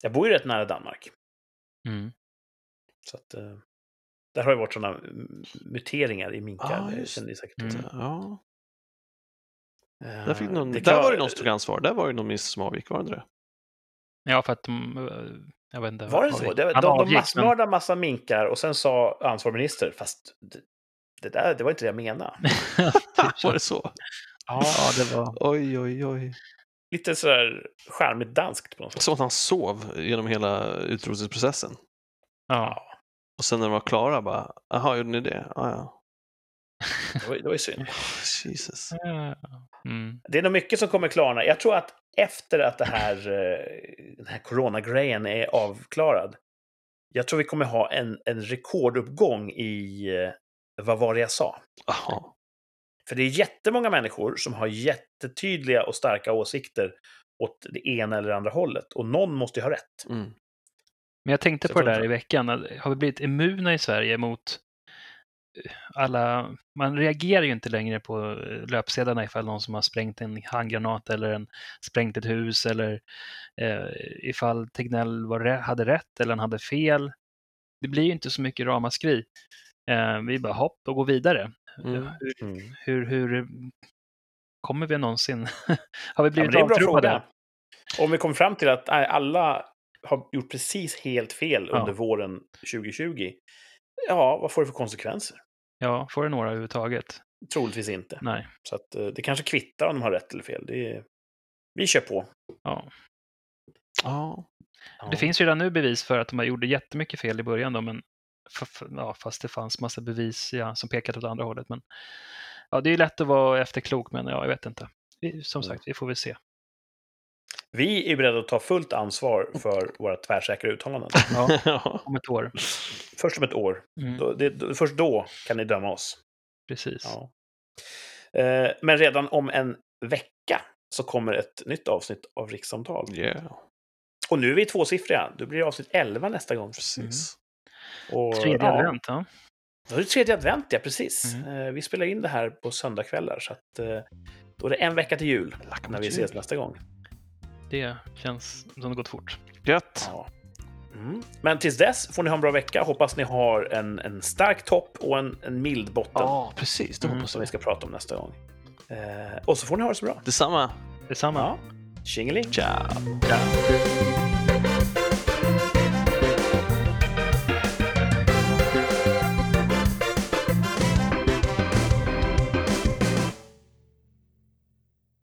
Jag bor ju rätt nära Danmark. Mm. Så att, eh, där har ju varit sådana muteringar i minkar. Ah, det just ni säkert Mm. ja. Eh, Där, fick någon, det där var det någon som tog ansvar. Där var det någon miss som avgick, var det inte det? ja, för att de, eh, jag vet inte. Var det så? De, Han de, de men- massmördade massa minkar och sen sa ansvarig minister, fast det, det där, det var inte det jag menade. Var det så? Ja, det var... Oj, oj, oj. Lite sådär charmigt danskt på något sätt. Som att han sov genom hela utrotningsprocessen. Ja. Och sen när de var klara bara, jaha, gjorde ni det? Ah, ja. Det var, det var ju synd. Jesus. Mm. Det är nog mycket som kommer klarna. Jag tror att efter att det här, eh, den här coronagrejen är avklarad, jag tror vi kommer ha en, en rekorduppgång i eh, vad var det jag sa? Aha. För det är jättemånga människor som har jättetydliga och starka åsikter åt det ena eller andra hållet. Och någon måste ju ha rätt. Mm. Men jag tänkte Så på jag det där i veckan. Har vi blivit immuna i Sverige mot eh, alla... Man reagerar ju inte längre på eh, löpsedlarna ifall någon som har sprängt en handgranat eller en, sprängt ett hus eller eh, ifall Tegnell var, hade rätt eller han hade fel. Det blir ju inte så mycket ramaskri. Eh, vi bara hopp och går vidare. Mm. Hur, Mm. hur, hur kommer vi någonsin... har vi Ja, blivit bra avtrubbade? Om vi kommer fram till att nej, alla har gjort precis helt fel Ja. under våren 2020, Ja, vad får det för konsekvenser? Ja, får det några överhuvudtaget? Troligtvis inte. Nej. Så att, eh, det kanske kvittar om de har rätt eller fel. Det är... Vi kör på. Ja. Ja. Ja. Det finns ju redan nu bevis för att de gjorde jättemycket fel i början, då, men f- ja, fast det fanns massa bevis ja, som pekade åt andra hållet. Men, ja, det är lätt att vara efterklok, men ja, jag vet inte. Vi, som Mm. sagt, vi får väl se. Vi är beredda att ta fullt ansvar för våra tvärsäkra uttalanden. Ja, om ett år. Först om ett år. Mm, Då, det, då- först då kan ni döma oss. precis. Ja. Eh, men redan om en vecka så kommer ett nytt avsnitt av Rikssamtal. Yeah, Och nu är vi tvåsiffriga. Då blir det avsnitt 11 nästa gång. precis. Och, Tredje ja, advent, ja. Då är det tredje advent, ja precis. Mm. Eh, vi spelar in det här på söndagskvällar. Så att, eh, då är det en vecka till jul när vi ses nästa gång. Det känns som det gått fort. Gött. Ja. Mm. Men tills dess får ni ha en bra vecka. Hoppas ni har en, en stark topp och en, en mild botten. Ja, precis. Det Mm. hoppas Som vi ska prata om nästa gång. Eh, och så får ni ha det så bra. Detsamma. Detsamma. Ja. Tjingeling! Ciao. Ja.